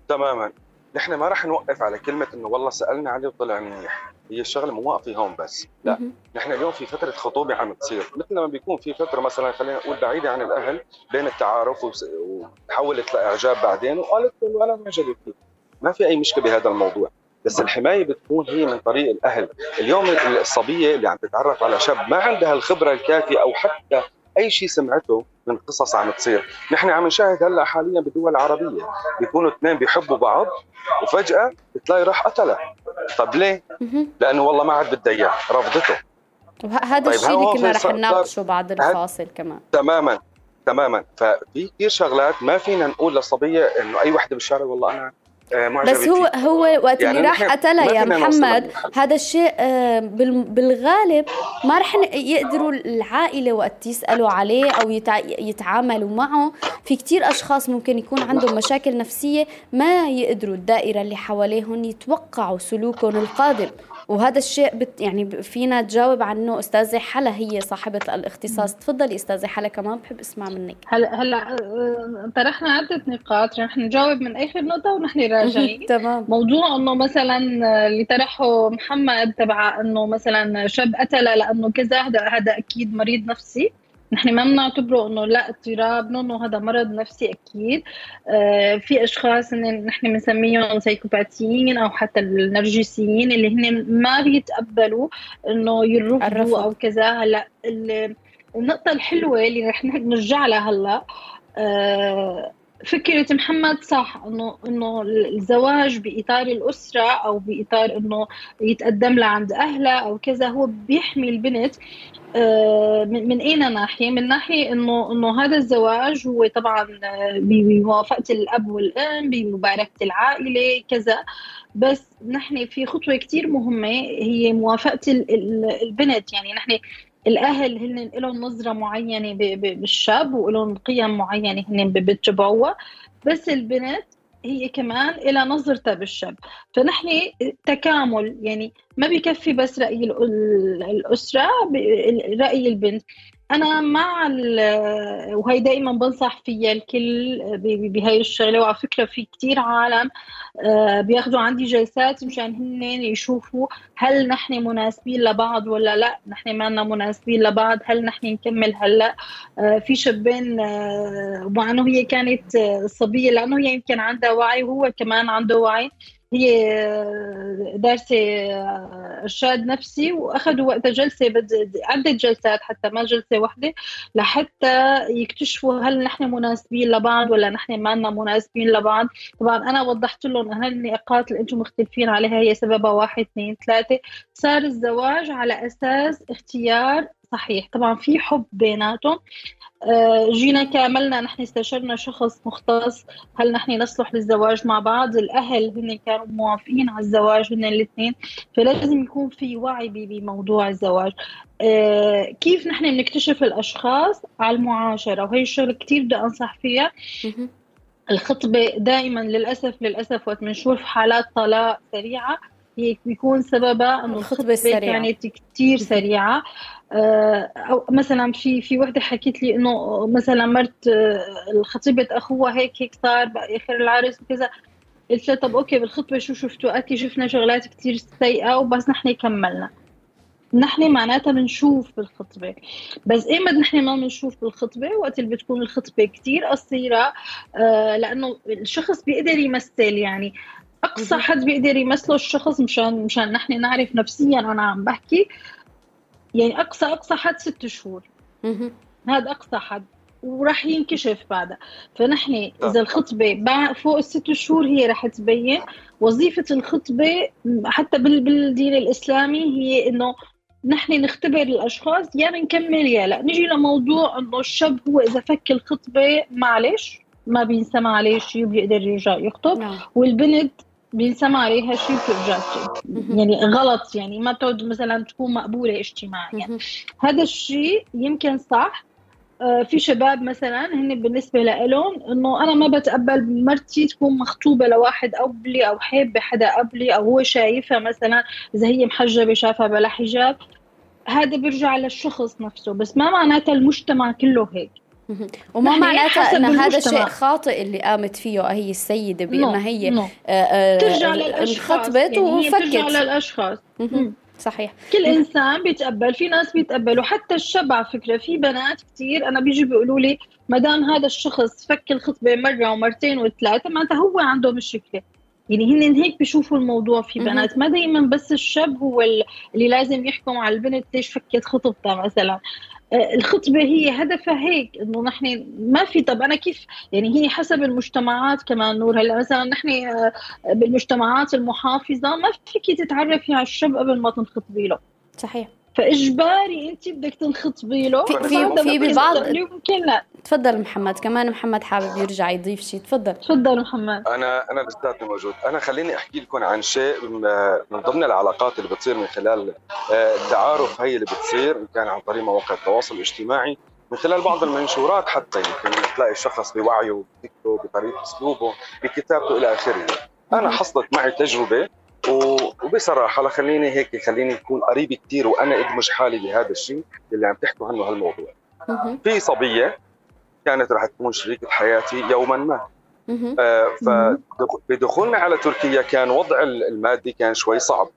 Speaker 8: تماما. نحن ما راح نوقف على كلمة إنه والله سألنا عليه وطلع منيح. هي الشغلة مو واقفة هون بس. لا. نحن اليوم في فترة خطوبة عم تصير. مثل ما بيكون في فترة مثلا خلينا نقول بعيدة عن الأهل بين التعارف وتحولت لإعجاب بعدين وقالت له أنا معجبه فيك ما في أي مشكلة بهذا الموضوع. بس الحماية بتكون هي من طريق الأهل. اليوم الصبية اللي عم تتعرف على شاب ما عندها الخبرة الكافية أو حتى أي شيء سمعته من قصص عم تصير. نحن عم نشاهد هلأ حاليا بالدول العربية. بيكونوا اثنين بيحبوا بعض وفجأة بتلاقي راح قتله طب ليه؟ لأنه والله ما عاد بدها إياه رفضته.
Speaker 1: هذا طيب الشيء اللي كنا رح نناقشه بعد الفاصل كمان.
Speaker 8: تماما تماما. ففي كثير شغلات ما فينا نقول للصبية إنه أي وحدة بالشارع والله
Speaker 1: أنا بس هو هو وقت يعني اللي راح قتلها يا محمد هذا الشيء آه، بالغالب ما رح يقدروا العائلة وقت يسألوا عليه أو يتعاملوا معه. في كتير أشخاص ممكن يكون عندهم مشاكل نفسية ما يقدروا الدائرة اللي حواليهم يتوقعوا سلوكهم القادم. وهذا الشيء بت يعني فينا تجاوب عنه أستاذة حلا هي صاحبة الاختصاص. تفضلي أستاذة حلا كمان بحب أسمع منك.
Speaker 2: هلا هلا آه، طرحنا عده نقاط رح نجاوب من آخر نقطة ونحن راجعين.
Speaker 1: تمام.
Speaker 2: موضوع إنه مثلا اللي طرحه محمد تبع إنه مثلا شاب قتل لأنه كذا هذا هذا أكيد مريض نفسي. نحن ما بنعتبره إنه لا اضطراب انه هذا مرض نفسي أكيد. آه في أشخاص نحن بنسميهم سايكوباتيين أو حتى النرجسيين اللي هن ما بيتقبلوا إنه يرفضوا أو كذا. هلا النقطة الحلوة اللي رح نرجع لها هلا آه فكرة محمد صح انه إنه الزواج بإطار الأسرة أو بإطار إنه يتقدم لها عند اهلها أو كذا هو بيحمي البنت آه، من أي ناحية؟ من ناحية انه إنه هذا الزواج هو طبعا آه، بموافقة الأب والأم بمباركة العائلة كذا بس نحن في خطوة كثير مهمة هي موافقة البنت يعني نحن الأهل هن لهم نظرة معينة بالشاب ولهم قيم معينة هن بيتبعوها بس البنت هي كمان إلى نظرتها بالشاب. فنحن تكامل يعني ما بيكفي بس رأي الأسرة رأي البنت. أنا مع وهي دائما بنصح فيها الكل بهاي الشغلة. وعلى فكرة في كثير عالم آه، بياخذوا عندي جلسات مشان هن يشوفوا هل نحن مناسبين لبعض ولا لا. نحن ما مناسبين لبعض هل نحن نكمل هلأ؟ آه، في شابين آه، مع إنه هي كانت صبية لأنه هي يمكن عندها وعي وهو كمان عنده وعي. هي دارسة إرشاد نفسي وأخذوا وقتها جلسة عدة جلسات حتى ما جلسة واحدة لحتى يكتشفوا هل نحن مناسبين لبعض ولا نحن ما مناسبين لبعض. طبعا أنا وضحت لهم هل النقاط اللي أنتم مختلفين عليها هي سببها واحد اثنين ثلاثة. صار الزواج على أساس اختيار صحيح. طبعا في حب بيناتهم. آه، جينا كاملنا نحن استشرنا شخص مختص. هل نحن نصلح للزواج مع بعض؟ الأهل هن كانوا موافقين على الزواج هن الاثنين. فلازم يكون في وعي بموضوع الزواج. آه، كيف نحن بنكتشف الأشخاص؟ على المعاشرة وهي الشغلة كثير بدي أنصح فيها. الخطبة دائما للأسف للأسف وقت بنشوف حالات طلاق سريعة. بيكون سببها إنه الخطبة السريعة. كانت كثير سريعة. آه، أو مثلا في في وحدة حكيت لي إنه مثلا مرت آه، خطيبة أخوها هيك هيك صار باخر العرس وكذا. قلت لها طب أوكي بالخطبة شو شفتوا؟ قالت لي شفنا شغلات كثير سيئة وبس نحن كملنا. نحن معناتها بنشوف بالخطبة. بس إيمت نحن ما بنشوف بالخطبة؟ وقت اللي بتكون الخطبة كتير قصيرة آه لأنه الشخص بيقدر يمثل يعني. أقصى حد بيقدر يمثله الشخص مشان مشان نحن نعرف نفسيا أنا عم بحكي. يعني اقصى أقصى حد ست شهور. هذا أقصى حد. وراح ينكشف بعدها. فنحن إذا الخطبة فوق الست شهور هي راح تبين. وظيفة الخطبة حتى بالدين الإسلامي هي إنه نحن نختبر الأشخاص يا بنكمل يا لا. نجي لموضوع إنه الشاب هو إذا فك الخطبة معلش ما بينسمع عليه شيء بيقدر يرجع يخطب. نعم. والبنت بينسمع عليها شيء بترجع يعني غلط يعني ما تعود مثلا تكون مقبولة اجتماعيا. هذا الشيء يمكن صح. آه، في شباب مثلا هن بالنسبة لهم إنه أنا ما بتقبل مرتي تكون مخطوبة لواحد قبلي أو حابة حدا قبلي أو هو شايفها مثلا إذا هي محجبة شافها بلا حجاب. هذا بيرجع للشخص نفسه بس ما معناتها المجتمع كله هيك.
Speaker 1: وما معناتها إن هذا شيء خاطئ اللي قامت فيه هي السيدة بانها هي
Speaker 2: نو. آه، آه، ترجع للأشخاص انخطبت يعني وفكت. ترجع للاشخاص
Speaker 1: صحيح.
Speaker 2: كل إنسان بيتقبل في ناس بيتقبلوا حتى الشب على فكرة في بنات كثير أنا بيجي بيقولوا لي ما دام هذا الشخص فك الخطبة مرة ومرتين وثلاثة معناتها هو عنده مشكله يعني هن هيك بيشوفوا الموضوع في بنات. ما دائما بس الشاب هو اللي لازم يحكم على البنت ليش فكت خطبتها مثلا. الخطبة هي هدفها هيك إنه نحن ما في طب أنا كيف؟ يعني هي حسب المجتمعات كمان نور. هلأ مثلا نحن آه، بالمجتمعات المحافظة ما فيك تتعرفي على الشاب قبل ما تنخطبي له.
Speaker 1: صحيح.
Speaker 2: فإجباري انت بدك تنخطبي له.
Speaker 1: في في, في ببعض ممكن لا. تفضل محمد كمان محمد حابب يرجع يضيف شيء تفضل.
Speaker 2: تفضل محمد.
Speaker 8: أنا أنا لساتني موجود. أنا خليني أحكي لكم عن شيء من ضمن العلاقات اللي بتصير من خلال آه، التعارف هي اللي بتصير ان كان عن طريق مواقع التواصل الاجتماعي من خلال بعض المنشورات حتى. يمكن تلاقي الشخص بوعيه بفكره بطريقه أسلوبه بكتابته إلى آخره. أنا حصلت معي تجربة وبصراحة لخليني هيك خليني اكون قريب كثير وأنا ادمج حالي بهذا الشيء اللي عم تحكوا عنه هالموضوع. في صبية كانت رح تكون شريكة حياتي يوما ما. آه فبدخولنا على تركيا كان وضع المادي كان شوي صعب.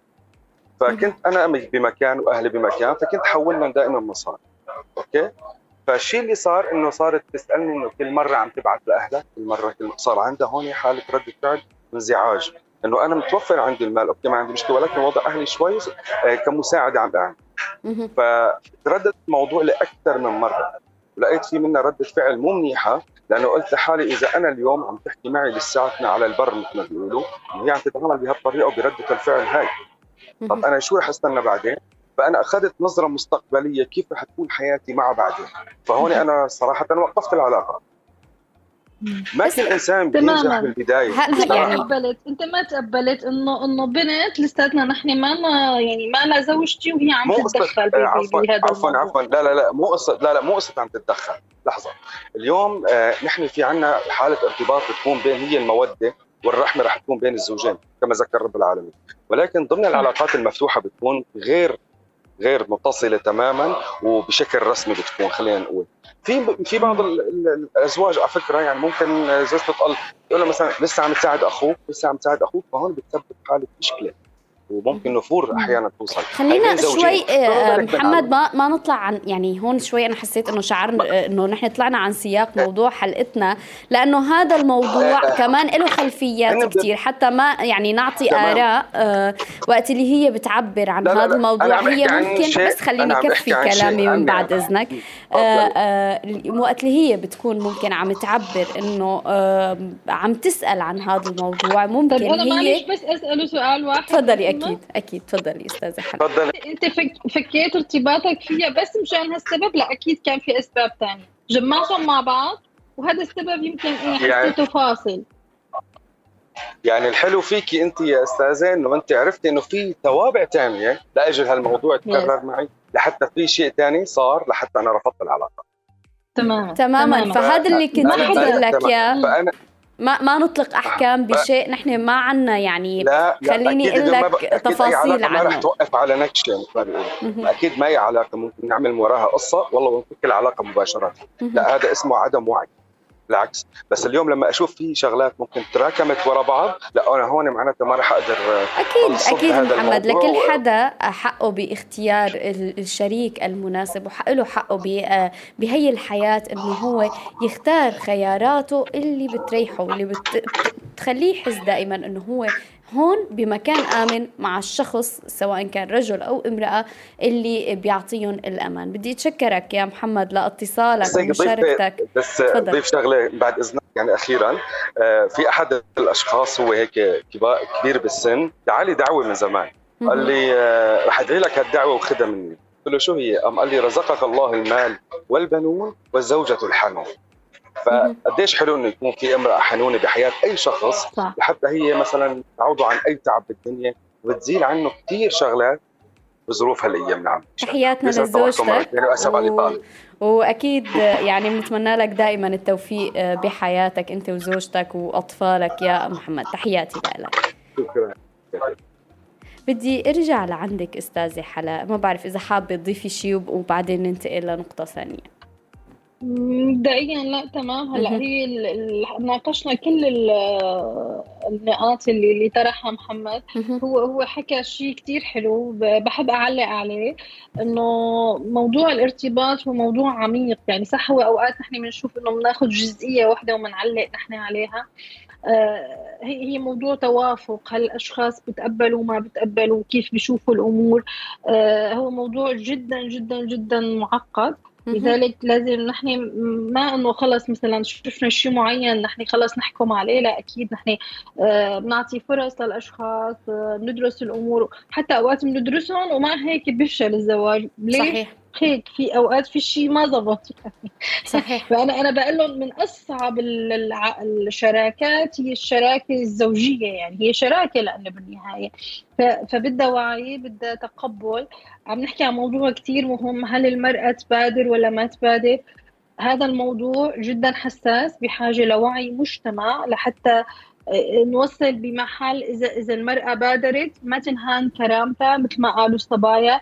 Speaker 8: فكنت أنا بمكان وأهلي بمكان فكنت حولنا دائما مصاري okay؟ فالشيء اللي صار إنه صارت تسألني إنه كل مرة عم تبعث لاهلها كل مرة كل صار عندها هون حالة رده فعل انزعاج. انه أنا متوفر عندي المال. okay ما عندي مشكلة ولكن وضع أهلي شوي آه، كمساعدة عم بعمل. فترددت الموضوع لأكثر من مرة. ولقيت في منها ردة فعل مو منيحة لأنه قلت لحالي إذا أنا اليوم عم تحكي معي لساتنا على البر مثل ما بيقولوا هي عم تتعامل بهالطريقة وبردة الفعل هاي. طب أنا شو رح أستنى بعدين؟ فأنا أخذت نظرة مستقبلية كيف رح تكون حياتي معه بعدين. فهون أنا صراحة وقفت العلاقة. ما كل إنسان بينجح بالبداية.
Speaker 2: انت ما يعني تقبلت أنت ما تقبلت انه إنه بنت لساتنا نحن ما يعني ما لها زوجتي وهي عم تتدخل
Speaker 8: عفوا عفوا عفوا. لا لا لا. مو قصه لا لا. مو قصة عم تتدخل. لحظة. اليوم آه نحن في عنا حالة ارتباط بتكون بين هي المودة والرحمة رح تكون بين الزوجين كما ذكر رب العالمين. ولكن ضمن العلاقات المفتوحة بتكون غير غير متصلة تماما وبشكل رسمي بتكون خلينا نقول. في في بعض الأزواج على فكرة يعني ممكن زوجته تقول تقول مثلا لسه عم تساعد أخوك لسه عم تساعد أخوك فهون بتسبب حالة مشكلة. وممكن نفور أحيانا توصل.
Speaker 1: خلينا شوي آه، محمد ما ما نطلع عن يعني هون شوي أنا حسيت إنه شعرنا آه، إنه نحن طلعنا عن سياق موضوع حلقتنا لأنه هذا الموضوع آه، كمان له خلفيات كثير حتى ما يعني نعطي آراء وقت اللي هي بتعبر عن هذا الموضوع. هي ممكن بس خليني كفي كلامي من بعد إذنك. وقت اللي هي بتكون ممكن عم تعبر إنه عم تسأل عن هذا الموضوع ممكن طيب
Speaker 2: هي معلش بس أسأله سؤال واحد.
Speaker 1: تفضلي أكيد أكيد. تفضلي أستاذة حلا تفضلي.
Speaker 2: أنت فكيت ارتباطك فيها بس مشان هالسبب؟ لا أكيد كان في أسباب ثانية جمعتهم مع بعض وهذا السبب يمكن إيه يعني حسيته فاصل.
Speaker 8: يعني الحلو فيكي أنت يا أستاذة إنه أنت عرفتي إنه في توابع ثانية لأجل هالموضوع يتكرر معي لحتى في شيء ثاني صار لحتى أنا رفضت العلاقة.
Speaker 1: تماما. تماما. فهذا اللي كنت أقول لك اياه ما ما نطلق أحكام بشيء نحن ما عنا يعني.
Speaker 8: لا
Speaker 1: خليني أقول لك تفاصيل عنه
Speaker 8: ما رح توقف على نكشة مثل ما أكيد ما هي علاقه ممكن نعمل وراها قصة والله ونفك العلاقه مباشرة. لا هذا اسمه عدم وعي. بالعكس. بس اليوم لما أشوف في شغلات ممكن تراكمت ورا بعض لا أنا هون معناتها ما راح أقدر
Speaker 1: أكيد أكيد محمد. لكل حدا حقه باختيار الشريك المناسب وحق له حقه بهي الحياة إنه هو يختار خياراته اللي بتريحه واللي بتخليه يحس دائما إنه هو هون بمكان آمن مع الشخص سواء كان رجل أو امرأة اللي بيعطيهم الأمان. بدي أتشكرك يا محمد لاتصالك ومشاركتك.
Speaker 8: بس ضيف شغلة بعد إذنك يعني أخيرا آه، في أحد الأشخاص هو هيك كبير بالسن دعالي دعوة من زمان. قال لي آه، رح أدعي لك هالدعوة وخدها مني. قلت له شو هي؟ قام قال لي رزقك الله المال والبنون والزوجة الحنون. فقديش حلو إنه يكون في امرأة حنونة بحياة أي شخص صح. لحتى هي مثلا تعوضه عن أي تعب بالدنيا وتزيل عنه كثير شغلات بظروف هالايام نعم
Speaker 1: تحياتنا لزوجتك. و... وأكيد يعني بنتمنى لك دائما التوفيق بحياتك أنت وزوجتك وأطفالك. يا محمد تحياتي لك. شكرا. بدي أرجع لعندك أستاذة حلا. ما بعرف إذا حابة تضيفي شيء وبعدين ننتقل لنقطة ثانية.
Speaker 2: مبدئيا لا تمام. هلأ هي ناقشنا كل النقاط اللي اللي طرحها محمد. هو هو حكى شيء كثير حلو بحب أعلق عليه إنه موضوع الارتباط هو موضوع عميق. يعني صح هو أوقات نحن بنشوف إنه بناخذ جزئية واحدة وبنعلق نحن عليها. آه، هي موضوع توافق هل الأشخاص بتقبلوا ما بتقبلوا كيف بيشوفوا الأمور. آه، هو موضوع جدا جدا جدا معقد. لذلك لازم نحن ما إنه خلص مثلا شفنا شيء معين نحن خلص نحكم عليه لا أكيد نحن آه، بنعطي فرص للأشخاص آه، بندرس الأمور. حتى أوقات بندرسهم ومع هيك بيفشل الزواج. ليش؟ صحيح. هيك في أوقات في شيء ما زبط صحيح. فانا أنا بقول لهم من أصعب الشراكات هي الشراكة الزوجية يعني هي شراكة لأنه بالنهاية. فبدها وعي بدها تقبل. عم نحكي عن موضوع كثير مهم هل المرأة تبادر ولا ما تبادر؟ هذا الموضوع جدا حساس بحاجة لوعي مجتمع لحتى نوصل بمحل اذا إذا المرأة بادرت. ما تنهان كرامتها مثل ما قالوا الصبايا.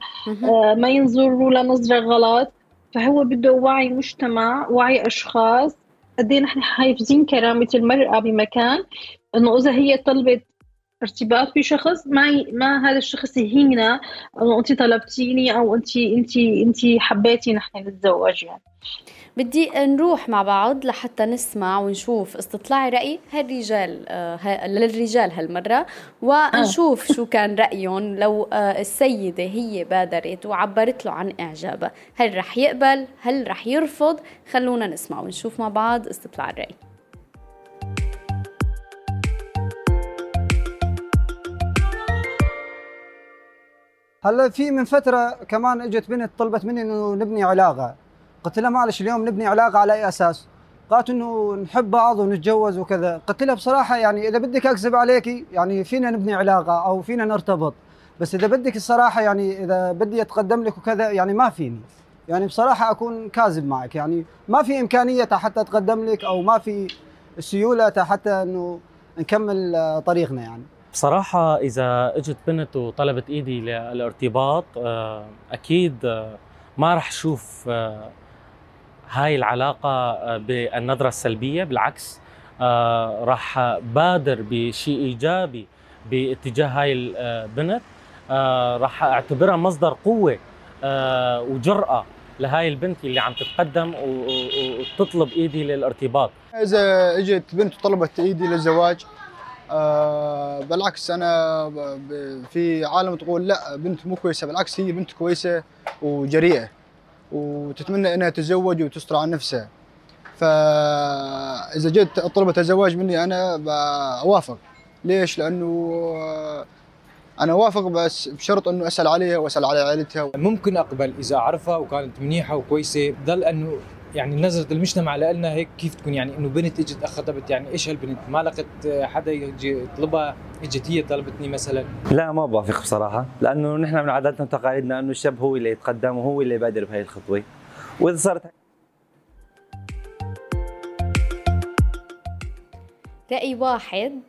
Speaker 2: ما ينظروا لنظرة غلط. فهو بده وعي مجتمع وعي أشخاص. قد إيه نحن حافظين كرامة المرأة بمكان؟ إنه إذا هي طلبت ارتباط بشخص ما ما هذا الشخص يهينا انه انت طلبتيني أو انت انت انت حبيتي نحن نتزوج يعني.
Speaker 1: بدي نروح مع بعض لحتى نسمع ونشوف استطلاع رأي هالرجال آه للرجال هالمرة ونشوف شو كان رأيهم لو آه السيدة هي بادرت وعبرت له عن إعجابها هل رح يقبل؟ هل رح يرفض؟ خلونا نسمع ونشوف مع بعض استطلاع الرأي.
Speaker 9: هلا في من فترة كمان إجت بنت طلبت مني إنه نبني علاقة. قلت لها معلش اليوم نبني علاقة على أي أساس؟ قالت إنه نحب بعض ونتجوز وكذا. قلت لها بصراحة يعني إذا بدك أكذب عليكي يعني فينا نبني علاقة أو فينا نرتبط. بس إذا بدك الصراحة يعني إذا بدي أتقدم لك وكذا يعني ما فيني. يعني بصراحة أكون كاذب معك. يعني ما في إمكانية حتى أتقدم لك أو ما في سيولة حتى إنه نكمل طريقنا يعني.
Speaker 10: بصراحة إذا إجت بنت وطلبت إيدي للارتباط آه، أكيد آه، ما رح شوف آه، هاي العلاقة بالنظرة السلبية. بالعكس راح بادر بشيء إيجابي باتجاه هاي البنت راح أعتبرها مصدر قوة وجرأة لهاي البنت اللي عم تتقدم وتطلب إيدي للارتباط.
Speaker 11: إذا إجت بنت وطلبت إيدي للزواج آه بالعكس أنا في عالم تقول لا بنت مو كويسة. بالعكس هي بنت كويسة وجريئة وتتمنى إنها تتزوج وتستر عن نفسها. فاذا جيت طلبت الزواج مني أنا بوافق ليش؟ لأنه أنا وافق بس بشرط إنه أسأل عليها وأسأل على عائلتها.
Speaker 12: ممكن أقبل إذا اعرفها وكانت منيحة وكويسة. بضل أنه يعني نظره المجتمع لنا هيك كيف تكون يعني إنه بنت إجت اخطبت يعني إيش هالبنت؟ ما لقت حدا يجي يطلبها؟ إجت هي طلبتني مثلا.
Speaker 13: لا ما بوافق بصراحة لأنه نحن من عاداتنا وتقاليدنا إنه الشاب هو اللي يتقدم وهو اللي يبادر بهي الخطوة. وإذا صارت
Speaker 1: رأي واحد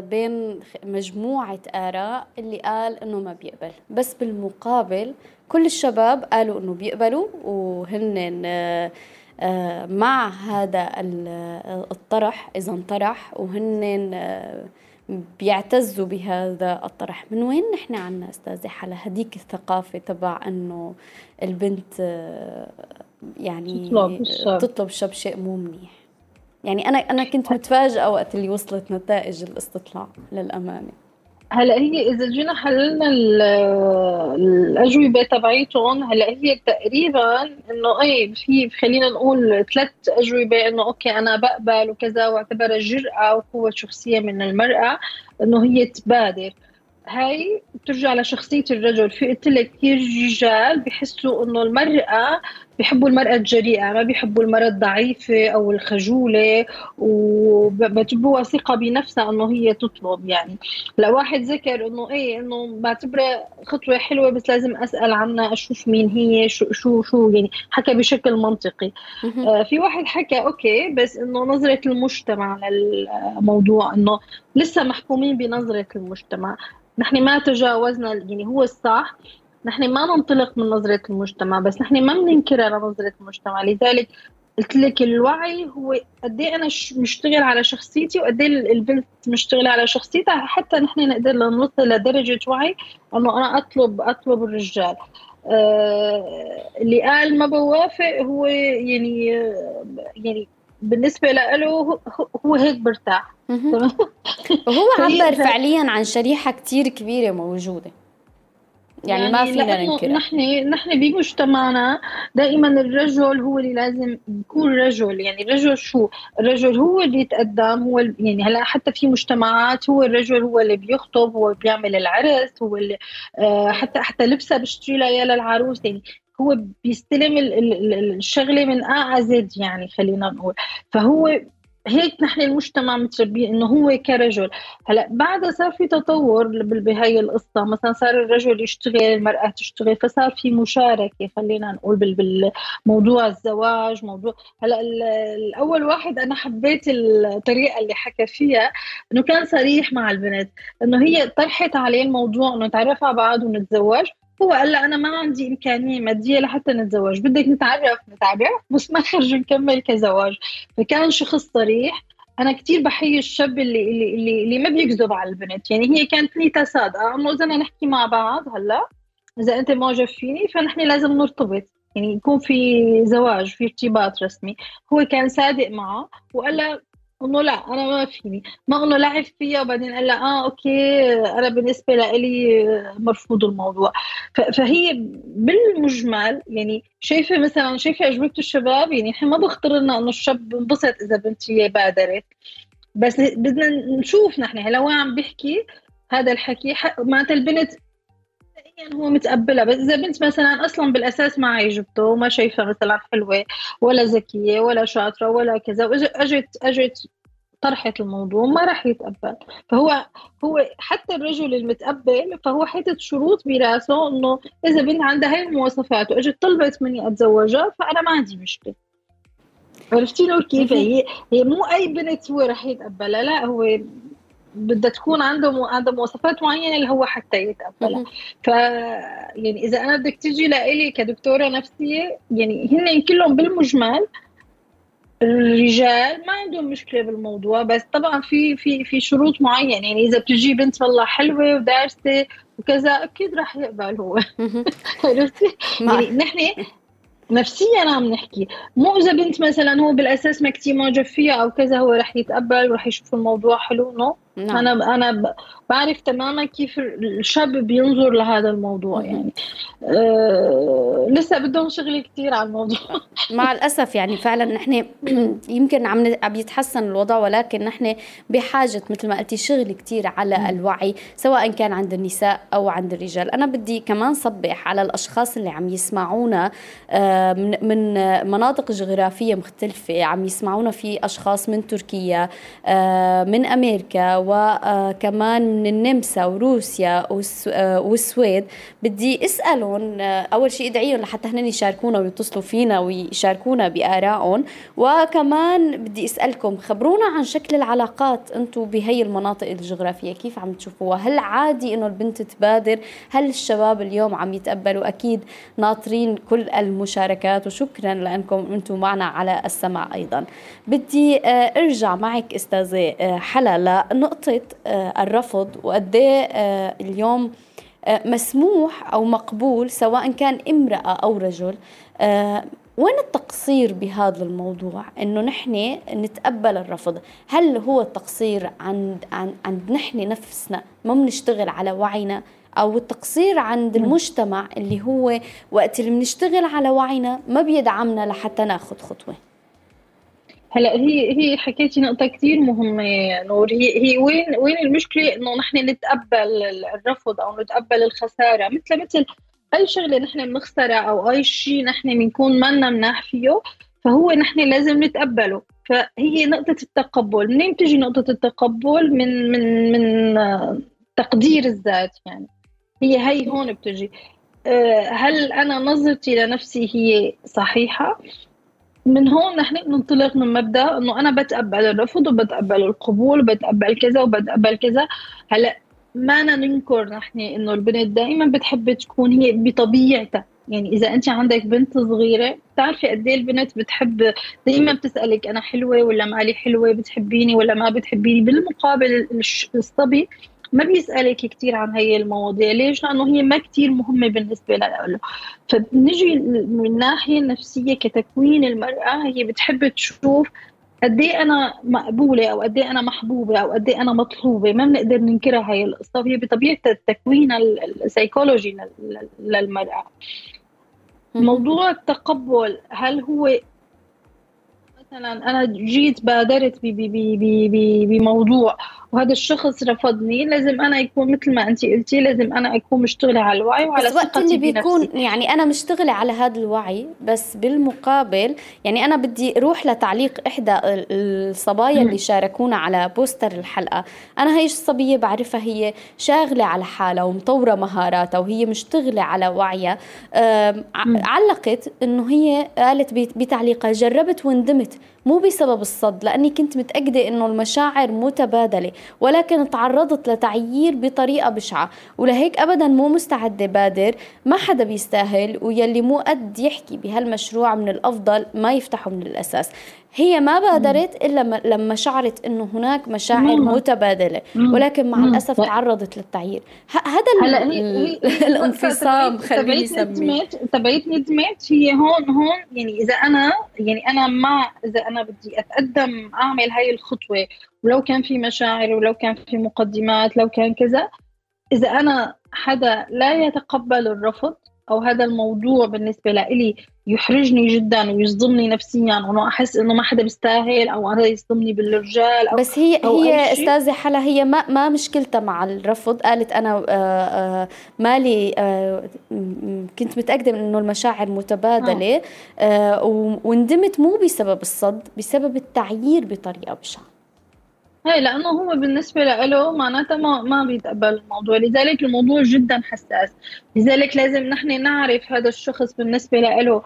Speaker 1: بين مجموعة آراء اللي قال إنه ما بيقبل. بس بالمقابل كل الشباب قالوا إنه بيقبلوا وهن آه، آه، مع هذا الطرح إذا انطرح وهن بيعتزوا بهذا الطرح. من وين نحن عنا أستاذة حلا؟ هديك الثقافة تبع أنه البنت يعني تطلب تطلب الشاب شيء مو منيح. يعني أنا أنا كنت متفاجئة وقت اللي وصلت نتائج الاستطلاع للأمانة.
Speaker 2: هلا هي إذا جينا حللنا الأجوبة تبعيتهم هلا هي تقريبا إنه أي في خلينا نقول ثلاث أجوبة إنه أوكي أنا بقبل وكذا واعتبرها جرأة وقوة شخصية من المرأة إنه هي تبادر. هاي بترجع لشخصية الرجل في قلت لك كثير رجال بحسوا إنه المرأة بيحبوا المرأة الجريئة ما بيحبوا المرأة الضعيفة أو الخجولة وبتبوا ثقة بنفسها إنه هي تطلب يعني. لو واحد ذكر إنه إيه إنه بعتبرها خطوة حلوة بس لازم أسأل عنها أشوف مين هي شو شو شو يعني حكى بشكل منطقي. آه في واحد حكى أوكي بس إنه نظرة المجتمع للموضوع إنه لسه محكومين بنظرة المجتمع. نحن ما تجاوزنا يعني هو الصح نحن ما ننطلق من نظرة المجتمع بس نحن ما بننكرها لنظرة المجتمع. لذلك قلت لك الوعي هو قد إيه أنا مشتغل على شخصيتي وقد إيه البنت مشتغلة على شخصيتها حتى نحن نقدر نوصل لدرجة وعي إنه أنا اطلب أطلب الرجال. آه اللي قال ما بوافق هو يعني يعني بالنسبة له هو هيك برتاح.
Speaker 1: وهو عبر فعليا عن شريحة كتير كبيرة موجودة. يعني, يعني ما فينا ننكر
Speaker 2: نحن نحن بمجتمعنا دائما الرجل هو اللي لازم يكون رجل. يعني الرجل شو؟ الرجل هو اللي يتقدم هو يعني هلا حتى في مجتمعات هو الرجل هو اللي بيخطب هو بيعمل العرس هو اللي آه حتى حتى لبسها بيشتري لها اياه للعروس. يعني هو بيستلم الشغلة من ا زد يعني خلينا نقول. فهو هيك نحن المجتمع متربيين إنه هو كرجل. هلا بعدها صار في تطور بهي القصة. مثلا صار الرجل يشتغل المرأة تشتغل فصار في مشاركة خلينا نقول بالموضوع الزواج موضوع. هلا الأول واحد أنا حبيت الطريقة اللي حكى فيها إنه كان صريح مع البنت إنه هي طرحت عليه الموضوع إنه نتعرف على بعض ونتزوج. هو قال لها أنا ما عندي إمكانية مادية لحتى نتزوج. بدك نتعرف نتعرف بس ما خرج نكمل كزواج. فكان شخص صريح. أنا كثير بحيي الشاب اللي اللي اللي, اللي ما بيكذب على البنت. يعني هي كانت نيتها صادقه إنه إذا نحكي مع بعض هلأ إذا أنت معجب فيني فنحن لازم نرتبط. يعني يكون في زواج في ارتباط رسمي. هو كان صادق معه وقال لها انه لا أنا ما فيني. ما انه لعب فيها وبعدين قال لها آه أوكي أنا بالنسبة لي مرفوض الموضوع. فهي بالمجمل يعني شايفة مثلا شايفة اجوبه الشباب يعني إحنا ما بخطر لنا إنه الشاب بنبسط إذا بنت هي بادرت. بس بدنا نشوف نحن هلا هو عم بيحكي هذا الحكي. معناتها البنت يعني هو متقبلها. بس إذا بنت مثلا أصلا بالأساس ما عجبته وما شايفها مثلا حلوة ولا ذكية ولا شاطرة ولا كذا واجت اجت طرحت الموضوع ما راح يتقبل. فهو هو حتى الرجل المتقبل فهو حاطط شروط براسه إنه إذا بنت عندها هاي المواصفات وإجت طلبت مني أتزوجها فأنا ما عندي مشكلة. عرفتي له كيف؟ هي هي مو أي بنت هو راح يتقبلها لا هو بدها تكون عنده عنده مواصفات معينة اللي هو حتى يتقبلها. ف يعني إذا أنا بدك تجي لإلي كدكتورة نفسية يعني هن كلهم بالمجمل الرجال ما عندهم مشكلة بالموضوع بس طبعا في في في شروط معينة. يعني إذا بتجي بنت والله حلوة ودارسة وكذا أكيد راح يقبل هو. عرفتي؟ يعني نحن نفسيا عم نحكي. مو إذا بنت مثلا هو بالأساس ما كثير معجب فيها أو كذا هو رح يتقبل ورح يشوف الموضوع حلو نو نعم. أنا أنا بعرف تماما كيف الشاب بينظر لهذا الموضوع يعني. أه لسه بدهم شغل كثير على الموضوع.
Speaker 1: مع الأسف يعني فعلا نحن يمكن عم عم يتحسن الوضع ولكن نحن بحاجة مثل ما قلتي شغل كثير على الوعي سواء كان عند النساء أو عند الرجال. أنا بدي كمان صبح على الأشخاص اللي عم يسمعونا آه، من مناطق جغرافية مختلفة عم يسمعونا في أشخاص من تركيا آه، من أمريكا وكمان من النمسا وروسيا آه، والسويد. بدي اسألهم آه، أول شيء ادعيهم لحتى هن يشاركونا ويتصلوا فينا ويشاركونا بآرائهم. وكمان بدي اسألكم خبرونا عن شكل العلاقات أنتم بهي المناطق الجغرافية كيف عم تشوفوها؟ هل عادي إنه البنت تبادر؟ هل الشباب اليوم عم يتقبلوا؟ أكيد ناطرين كل المشاركات وشكرا لأنكم أنتم معنا على السمع أيضا. بدي آه، أرجع معك أستاذة حلا لنقطة نقطة آه، الرفض وقد آه، اليوم آه، مسموح أو مقبول سواء كان امرأة أو رجل. وين التقصير بهذا الموضوع؟ إنه نحن نتقبل الرفض. هل هو التقصير عند عند, عند نحن نفسنا ما بنشتغل على وعينا؟ أو التقصير عند المجتمع اللي هو وقت اللي بنشتغل على وعينا ما بيدعمنا لحتى ناخذ خطوة؟
Speaker 2: هلا هي هي حكيتي نقطة كثير مهمة نور. هي هي وين وين المشكلة؟ إنه نحن نتقبل الرفض أو نتقبل الخسارة. مثل مثل أي شغلة نحن بنخسرها أو أي شيء نحن بنكون منا مناح فيه فهو نحن لازم نتقبله. فهي نقطة التقبل. منين بتجي نقطة التقبل؟ من من من تقدير الذات يعني. هي هي هون بتجي. آه، هل أنا نظرتي لنفسي هي صحيحة؟ من هون نحن ننطلق من مبدأ إنه أنا بتقبل الرفض وبتقبل القبول وبتقبل كذا وبتقبل كذا. هلأ ما ننكر نحن إنه البنت دائما بتحب تكون هي بطبيعتها. يعني إذا أنت عندك بنت صغيرة بتعرفي قد إيه البنت بتحب دائما بتسألك أنا حلوة ولا مالي حلوة بتحبيني ولا ما بتحبيني؟ بالمقابل الصبي ما بيسألك كثير عن هي المواضيع. ليش؟ لأنه هي ما كثير مهمة بالنسبة له فبنجي من الناحية النفسية كتكوين المرأة هي بتحب تشوف قد إيه أنا مقبولة أو قد إيه أنا محبوبة أو قد إيه أنا مطلوبة. ما بنقدر ننكرها هي القصة. وهي بطبيعة التكوين السيكولوجي للمرأة. موضوع التقبل هل هو مثلا أنا جيت بادرت بموضوع وهذا الشخص رفضني لازم أنا يكون مثل ما انت قلتي لازم أنا أكون مشتغلة على الوعي وعلى
Speaker 1: بس وقت اللي بيكون يعني أنا مشتغلة على هذا الوعي بس بالمقابل يعني أنا بدي أروح لتعليق إحدى الصبايا اللي شاركونا على بوستر الحلقة. أنا هي الصبية بعرفها هي شاغلة على حالها ومطورة مهاراتها وهي مشتغلة على وعيها. علقت إنه هي قالت بتعليقها جربت وندمت مو بسبب الصد لأني كنت متأكدة أنه المشاعر متبادلة. ولكن تعرضت لتعيير بطريقة بشعة. ولهيك أبدا مو مستعدة بادر ما حدا بيستاهل ويلي مو قد يحكي بهالمشروع من الأفضل ما يفتحه من الأساس. هي ما بادرت إلا لما شعرت إنه هناك مشاعر متبادلة. ولكن مع الأسف تعرضت للتعيير. هذا الانفصام خليني أسميه.
Speaker 2: تبعت ندمت. هي هون هون يعني إذا أنا يعني أنا مع إذا أنا بدي أتقدم أعمل هاي الخطوة ولو كان في مشاعر ولو كان في مقدمات لو كان كذا إذا أنا حدا لا يتقبل الرفض أو هذا الموضوع بالنسبة لإلي يحرجني جدا ويصدمني نفسيا وانه أحس إنه ما حدا بيستاهل أو هذا يصدمني بالرجال
Speaker 1: أو بس هي أو هي أستاذة حلا هي ما ما مشكلتها مع الرفض. قالت أنا آآ آه، آآ آه، مالي آه، كنت متأكدة من إنه المشاعر متبادلة وندمت مو بسبب الصد بسبب التعيير بطريقة بشعه
Speaker 2: هي لأنه هو بالنسبة له معناتها ما ما بيتقبل الموضوع. لذلك الموضوع جدا حساس. لذلك لازم نحن نعرف هذا الشخص بالنسبة له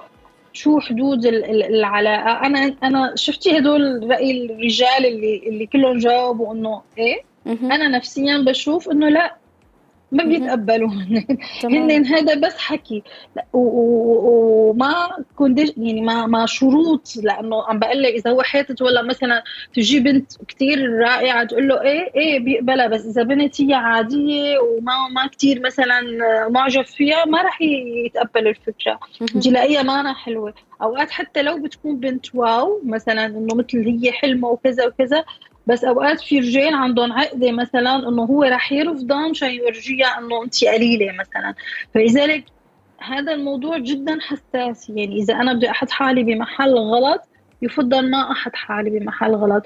Speaker 2: شو حدود العلاقة. أنا أنا شفتي هدول رأي الرجال اللي اللي كلهم جاوبوا إنه إيه؟ أنا نفسيا بشوف إنه لا ما بيتقبلوا هن هذا بس حكي. وما كونديش يعني ما ما شروط لأنه عم بقول لك إذا هو حاطط ولا مثلا تجي بنت كثير رائعة تقول له إيه إيه بيقبلها بس إذا بنت هي عادية وما ما كثير مثلا معجب فيها ما راح يتقبل الفكرة. تلاقيها ما حلوة. أوقات حتى لو بتكون بنت واو مثلا إنه مثل هي حلمه وكذا وكذا بس أوقات في رجال عندهم عقدة مثلا إنه هو رح يرفضها مشان يورجيها إنه أنت قليلة مثلا. فلذلك هذا الموضوع جدا حساس. يعني إذا أنا بدي أحط حالي بمحل غلط يفضل ما أحط حالي بمحل غلط.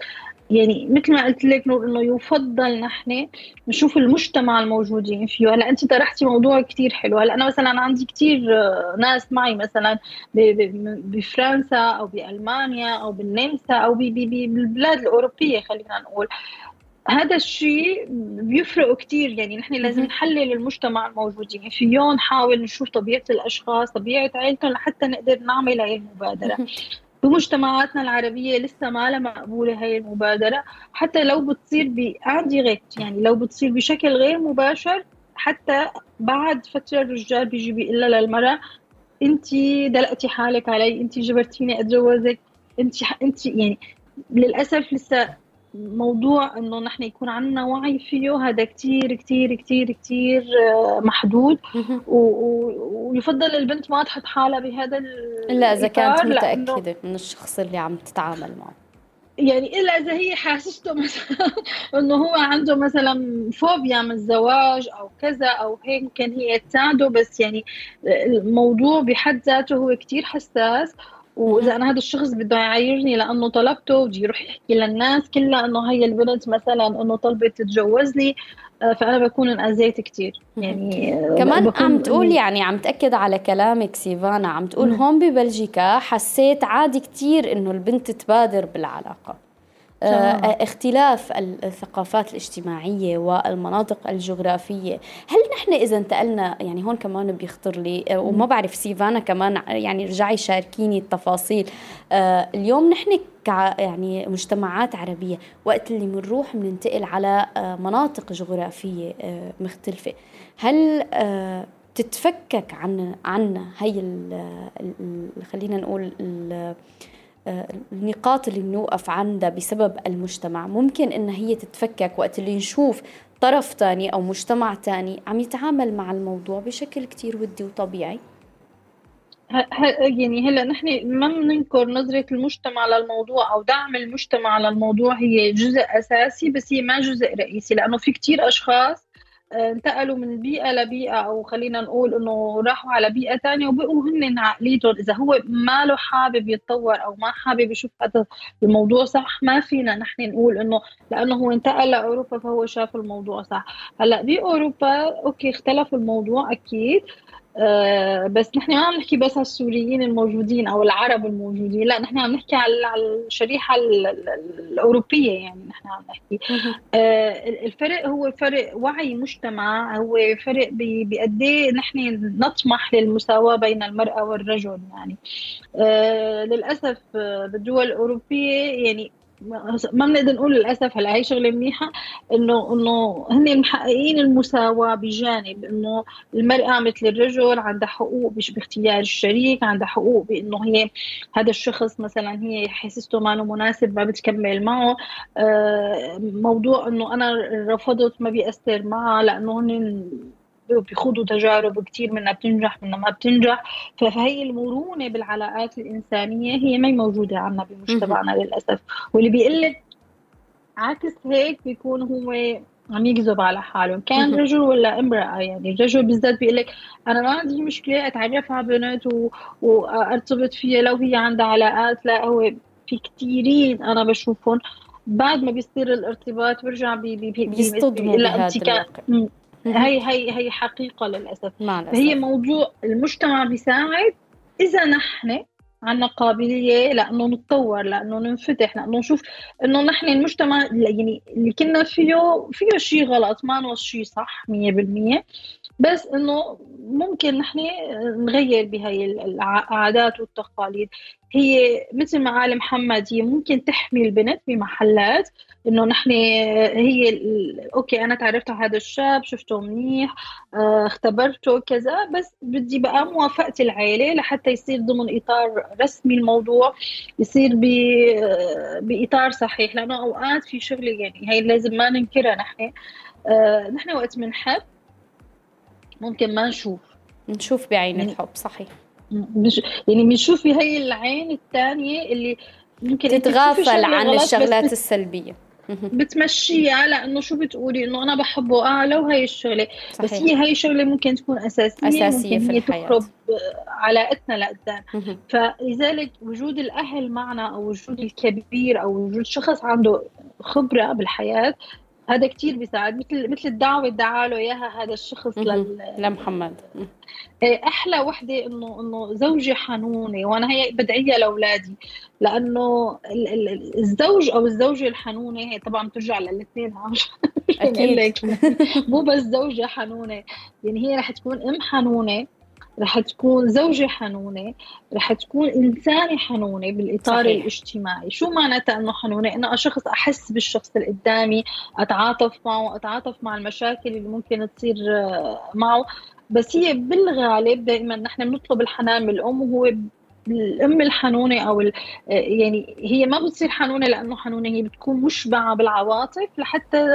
Speaker 2: يعني مثل ما قلت لك نور إنه يفضل نحن نشوف المجتمع الموجودين فيه. هلا أنت طرحتي موضوع كثير حلو. هلا أنا مثلا عندي كثير ناس معي مثلا بفرنسا أو بألمانيا أو بالنمسا أو بالبلاد الأوروبية خلينا نقول. هذا الشيء بيفرق كثير يعني نحن لازم نحلل المجتمع الموجودين. فيهم نحاول نشوف طبيعة الأشخاص طبيعة عائلتهم لحتى نقدر نعمل هاي المبادرة. بمجتمعاتنا العربية لسه ما لها مقبولة هاي المبادرة. حتى لو بتصير بانديركت يعني لو بتصير بشكل غير مباشر حتى بعد فترة الرجال بيجي بيقول للمرأة أنت دلقتي حالك علي أنت جبرتيني أتجوزك أنت أنت يعني للأسف لسه موضوع إنه نحن يكون عندنا وعي فيه هذا كتير كتير كتير كتير آه، محدود. ويفضل البنت ما تحط حالها بهذا
Speaker 1: إلا إذا كانت متأكدة من الشخص اللي عم تتعامل معه.
Speaker 2: يعني إلا إذا هي حاسسته مثلا إنه هو عنده مثلا فوبيا من الزواج أو كذا أو هيك ممكن هي تساعده بس يعني الموضوع بحد ذاته هو كتير حساس. وإذا أنا هذا الشخص بده يعايرني لأنه طلبته بدي يروح يحكي للناس كلها إنه هي البنت مثلا إنه طلبت تتجوزني آه، فأنا بكون انأذيت كثير يعني
Speaker 1: آه، كمان عم تقول يعني عم تأكد على كلامك سيفانا عم تقول هون ببلجيكا حسيت عادي كثير إنه البنت تبادر بالعلاقة. اختلاف الثقافات الاجتماعية والمناطق الجغرافية. هل نحن إذا انتقلنا يعني هون كمان بيخطر لي آه، وما بعرف سيفانا كمان يعني رجعي شاركيني التفاصيل. آه، اليوم نحن يعني مجتمعات عربية وقت اللي بنروح بننتقل على مناطق جغرافية مختلفة. هل تتفكك عن عنا هي خلينا نقول النقاط اللي بنوقف عندها بسبب المجتمع. ممكن إن هي تتفكك وقت اللي نشوف طرف تاني أو مجتمع تاني عم يتعامل مع الموضوع بشكل كتير ودي وطبيعي.
Speaker 2: يعني هلا نحن ما بننكر نظرة المجتمع للموضوع أو دعم المجتمع للموضوع هي جزء أساسي بس هي ما جزء رئيسي لأنه في كتير أشخاص انتقلوا من بيئة لبيئة أو خلينا نقول إنه راحوا على بيئة ثانية وبقوا هن عقليتهم إذا هو ما له حابب يتطور أو ما حابب يشوف هذا الموضوع صح ما فينا نحن نقول إنه لأنه هو انتقل لأوروبا فهو شاف الموضوع صح. هلأ بأوروبا أوكي اختلف الموضوع أكيد. آه، بس نحن ما عم نحكي بس على السوريين الموجودين أو العرب الموجودين لا نحن عم نحكي على الشريحة الأوروبية يعني نحن عم نحكي. آه، الفرق هو فرق وعي مجتمع هو فرق بقد إيه نحن نطمح للمساواة بين المرأة والرجل يعني. آه، للأسف بالدول الأوروبية يعني ما بنقدر نقول للأسف هلأ هي شغلة منيحة انه إنه هن محققين المساواة بجانب إنه المرأة مثل الرجل عندها حقوق باختيار الشريك عندها حقوق بإنه هي هذا الشخص مثلا هي حسسته ما مناسب ما بتكمل معه. آه، موضوع إنه أنا رفضت ما بيأثر معها لأنه هن بيخوضوا تجارب كثير منها بتنجح منها ما بتنجح. فهي المرونة بالعلاقات الإنسانية هي ما موجودة عندنا بمجتمعنا للأسف. واللي بيقول لك عكس هيك بيكون هو عم يكذب على حاله كان رجل ولا امرأة؟ يعني الرجل بالذات بيقول لك أنا ما عندي مشكلة أتعرف على بنت و... وأرتبط فيها لو هي عندها علاقات. لا هو في كثيرين أنا بشوفهم بعد ما بيصير الارتباط برجع بي بي بي
Speaker 1: بيصطدموا بهذا الواقع.
Speaker 2: هي هي هي حقيقة للأسف. هي موضوع المجتمع بيساعد. إذا نحن عندنا قابلية لأنه نتطور لأنه ننفتح لأنه نشوف إنه نحن المجتمع يعني اللي كنا فيه فيه شيء غلط ما نوص شيء صح 100% بس إنه ممكن نحن نغير بهاي العادات والتقاليد. هي مثل ما قال محمد هي ممكن تحمي البنت بمحلات إنه نحن هي أوكي أنا تعرفت على هذا الشاب شفته منيح آه، اختبرته كذا بس بدي بقى موافقة العائله لحتى يصير ضمن إطار رسمي الموضوع يصير بإطار صحيح. لأنه أوقات في شغلة يعني هي لازم ما ننكرها نحن. آه، نحن وقت بنحب ممكن ما نشوف.
Speaker 1: نشوف بعين يعني الحب صحيح.
Speaker 2: يعني بنشوف بهي العين الثانية اللي
Speaker 1: ممكن تتغافل عن الشغلات السلبية.
Speaker 2: بتمشيها لأنه شو بتقولي؟ إنه أنا بحبه آه لو هي الشغله صحيح. بس هي هي الشغلة ممكن تكون أساسية
Speaker 1: أساسية
Speaker 2: ممكن
Speaker 1: في
Speaker 2: هي
Speaker 1: الحياة.
Speaker 2: تخرب علاقتنا لقدام فلذلك وجود الأهل معنا أو وجود الكبير أو وجود شخص عنده خبرة بالحياة هذا كتير بيساعد مثل مثل الدعوة ادعى له إياها هذا الشخص لل...
Speaker 1: لمحمد.
Speaker 2: إيه، أحلى وحدة إنه إنه زوجي حنونة وأنا هي بدعيها لأولادي لأنه الزوج أو الزوجة الحنونة هي طبعا بترجع للاثنين
Speaker 1: أكيد.
Speaker 2: مو بس زوجة حنونة يعني هي رح تكون أم حنونة رح تكون زوجة حنونة رح تكون إنسانة حنونة بالإطار صحيح. الاجتماعي شو معناتها أنه حنونة؟ أنه شخص أحس بالشخص اللي قدامي أتعاطف معه أتعاطف مع المشاكل اللي ممكن تصير آه، معه بس هي بالغالب دائما نحن بنطلب الحنان من الأم وهو الأم الحنونة أو يعني هي ما بتصير حنونة لأنه حنونة هي بتكون مشبعة بالعواطف لحتى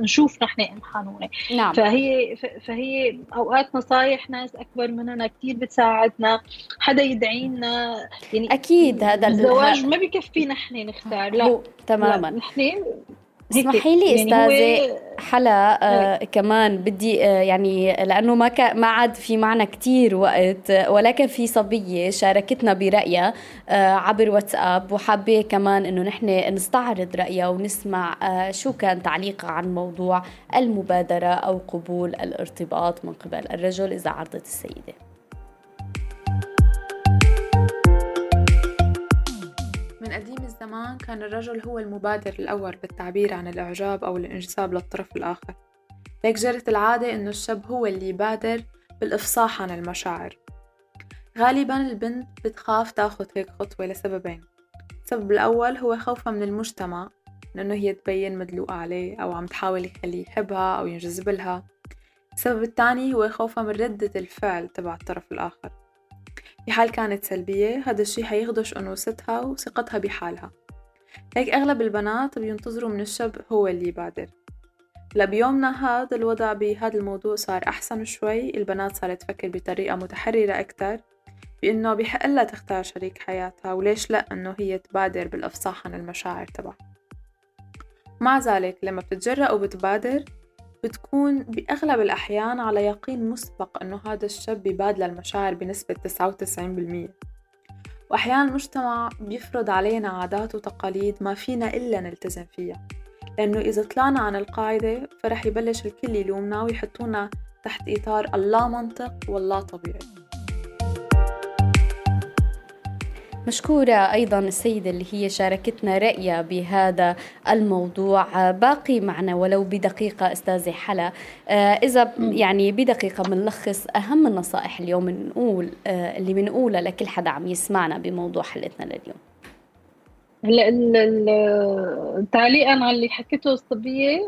Speaker 2: نشوف نحن ام حنونه
Speaker 1: نعم.
Speaker 2: فهي فهي أوقات نصايح ناس أكبر مننا كثير بتساعدنا حدا يدعينا يعني
Speaker 1: أكيد هذا
Speaker 2: الزواج ما بكفي نحن نختار لا.
Speaker 1: تماما.
Speaker 2: نحن
Speaker 1: اسمحي لي يعني أستاذة حلا آه كمان بدي آه يعني لأنه ما ما عاد في معنا كثير وقت ولكن في صبية شاركتنا برأيها آه عبر واتساب وحابة كمان إنه نحن نستعرض رأيها ونسمع آه شو كان تعليقها عن موضوع المبادرة أو قبول الارتباط من قبل الرجل إذا عرضت السيدة.
Speaker 14: من قديم الزمان كان الرجل هو المبادر الأول بالتعبير عن الإعجاب أو الإنجذاب للطرف الآخر. هيك جرت العادة إنه الشاب هو اللي يبادر بالإفصاح عن المشاعر. غالبا البنت بتخاف تاخد هيك خطوة لسببين. السبب الأول هو خوفها من المجتمع لأنه هي تبين مدلوقة عليه أو عم تحاول يخليه يحبها أو ينجذب لها. السبب الثاني هو خوفها من ردة الفعل تبع الطرف الآخر. في حال كانت سلبية هذا الشي حيخدش أنوثتها وثقتها بحالها. هيك أغلب البنات بينتظروا من الشاب هو اللي يبادر. لا بيومنا هذا الوضع بهذا الموضوع صار أحسن شوي البنات صارت تفكر بطريقة متحررة أكتر بإنه بحق لها تختار شريك حياتها وليش لا إنه هي تبادر بالإفصاح عن المشاعر تبعها. مع ذلك لما بتتجرأ وبتبادر بتكون بأغلب الأحيان على يقين مسبق أنه هذا الشاب ببادل المشاعر بنسبة 99% وأحيانا المجتمع بيفرض علينا عادات وتقاليد ما فينا إلا نلتزم فيها لأنه إذا طلعنا عن القاعدة فرح يبلش الكل يلومنا ويحطونا تحت إطار اللا منطق واللا طبيعي.
Speaker 1: مشكورة أيضا السيدة اللي هي شاركتنا رأيها بهذا الموضوع. باقي معنا ولو بدقيقة أستاذة حلا. آه، إذا يعني بدقيقة بنلخص أهم النصائح اليوم نقول آه، اللي بنقولها لكل حدا عم يسمعنا بموضوع حلقتنا لليوم.
Speaker 2: هلا تعليقا على اللي حكيته الصبية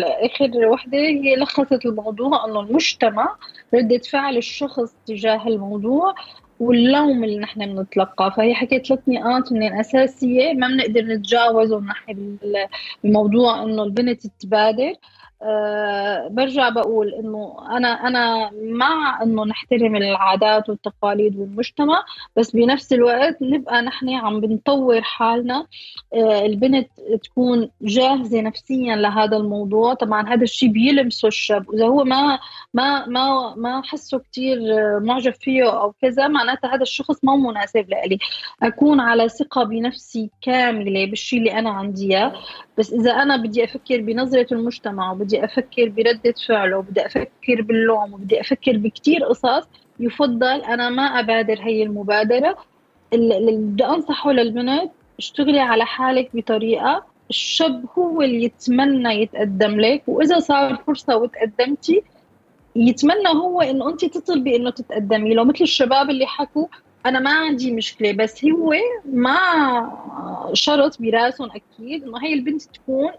Speaker 2: آخر وحدة هي لخصت الموضوع إنه المجتمع ردة فعل الشخص تجاه الموضوع. واللوم اللي نحن بنتلقاه. فهي حكيت ثلاث نقاط من الأساسية ما بنقدر نتجاوزهم نحن بموضوع إنه البنت تبادر. أه برجع بقول إنه أنا أنا مع إنه نحترم العادات والتقاليد والمجتمع بس بنفس الوقت نبقى نحن عم بنطور حالنا أه البنت تكون جاهزة نفسيا لهذا الموضوع. طبعا هذا الشيء بيلمسه الشاب. واذا هو ما ما ما ما حسه كثير معجب فيه أو كذا معناتها هذا الشخص ما مناسب لإلي. أكون على ثقة بنفسي كاملة بالشيء اللي أنا عندي إياه. بس إذا أنا بدي أفكر بنظرة المجتمع وبدي أفكر بردة فعله وبدي أفكر باللوم وبدي أفكر بكثير قصص يفضل أنا ما أبادر هي المبادرة. اللي بدي أنصحه للبنت اشتغلي على حالك بطريقة الشاب هو اللي يتمنى يتقدم لك وإذا صار فرصة وتقدمتي يتمنى هو إنه انت تطلبي إنه تتقدمي. له مثل الشباب اللي حكوا أنا ما عندي مشكلة بس هو ما شرط براسهم أكيد إنه هي البنت تكون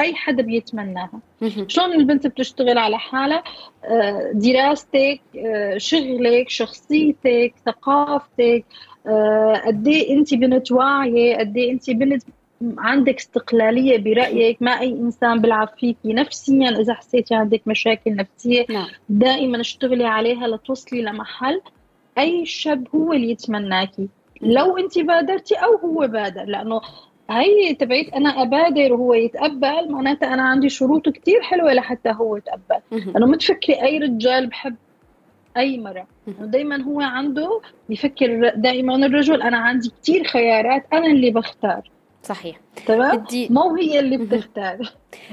Speaker 2: أي حدا بيتمناها. شلون البنت بتشتغل على حالها؟ آه، دراستك آه، شغلك شخصيتك ثقافتك آه، قد إيه أنت بنت واعية قد إيه أنت بنت عندك استقلالية برأيك ما أي إنسان بيلعب فيكي نفسيا إذا حسيتي عندك مشاكل نفسية نعم. دائما اشتغلي عليها لتوصلي لمحل. أي شاب هو اللي يتمناكي. لو أنت بادرتي أو هو بادر لأنه هي تبعت أنا أبادر وهو يتقبل معناتها أنا عندي شروط كتير حلوة لحتى هو يتقبل. لأنه ما تفكري أي رجال بحب أي مرة. دائما هو عنده بفكر دائما الرجل أنا عندي كتير خيارات أنا اللي بختار.
Speaker 1: صحيح.
Speaker 2: تمام؟ بدي مو هي اللي بتختار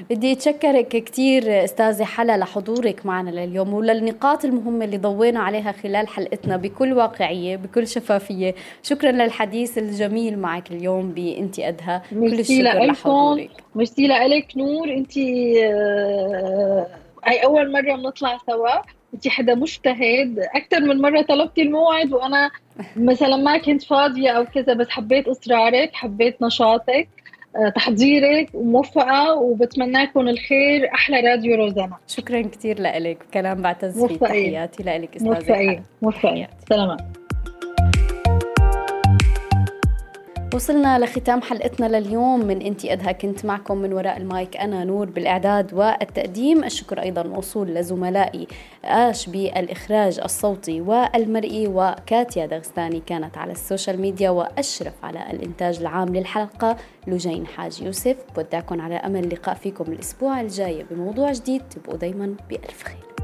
Speaker 1: بدي أتشكرك كثير أستاذة حلا لحضورك معنا لليوم وللنقاط المهمة اللي ضوينا عليها خلال حلقتنا بكل واقعية بكل شفافية. شكرا للحديث الجميل معك اليوم بانتي أدهى.
Speaker 2: كل الشكر لحضورك. ميرسي لك نور. انت آه، هاي أول مرة بنطلع سوا؟ انت حدا مجتهد. أكثر من مرة طلبتي الموعد وأنا مثلا ما كنت فاضية أو كذا بس حبيت اصرارك حبيت نشاطك آه، تحضيرك وموفقة وبتمنى لكم الخير. أحلى راديو روزانا.
Speaker 1: شكرا كثير لك كلام بعتز فيه. تحياتي لك
Speaker 2: أستاذة موفقين. موفقين. سلامات.
Speaker 1: وصلنا لختام حلقتنا لليوم. من إنتي أدها كنت معكم من وراء المايك أنا نور بالإعداد والتقديم. الشكر أيضا موصول لزملائي آش بالاخراج الصوتي والمرئي وكاتيا دغستاني كانت على ال social media وأشرف على الإنتاج العام للحلقة لجين حاج يوسف. بودعكم على أمل اللقاء فيكم الأسبوع الجاي بموضوع جديد. تبقوا دايما بألف خير.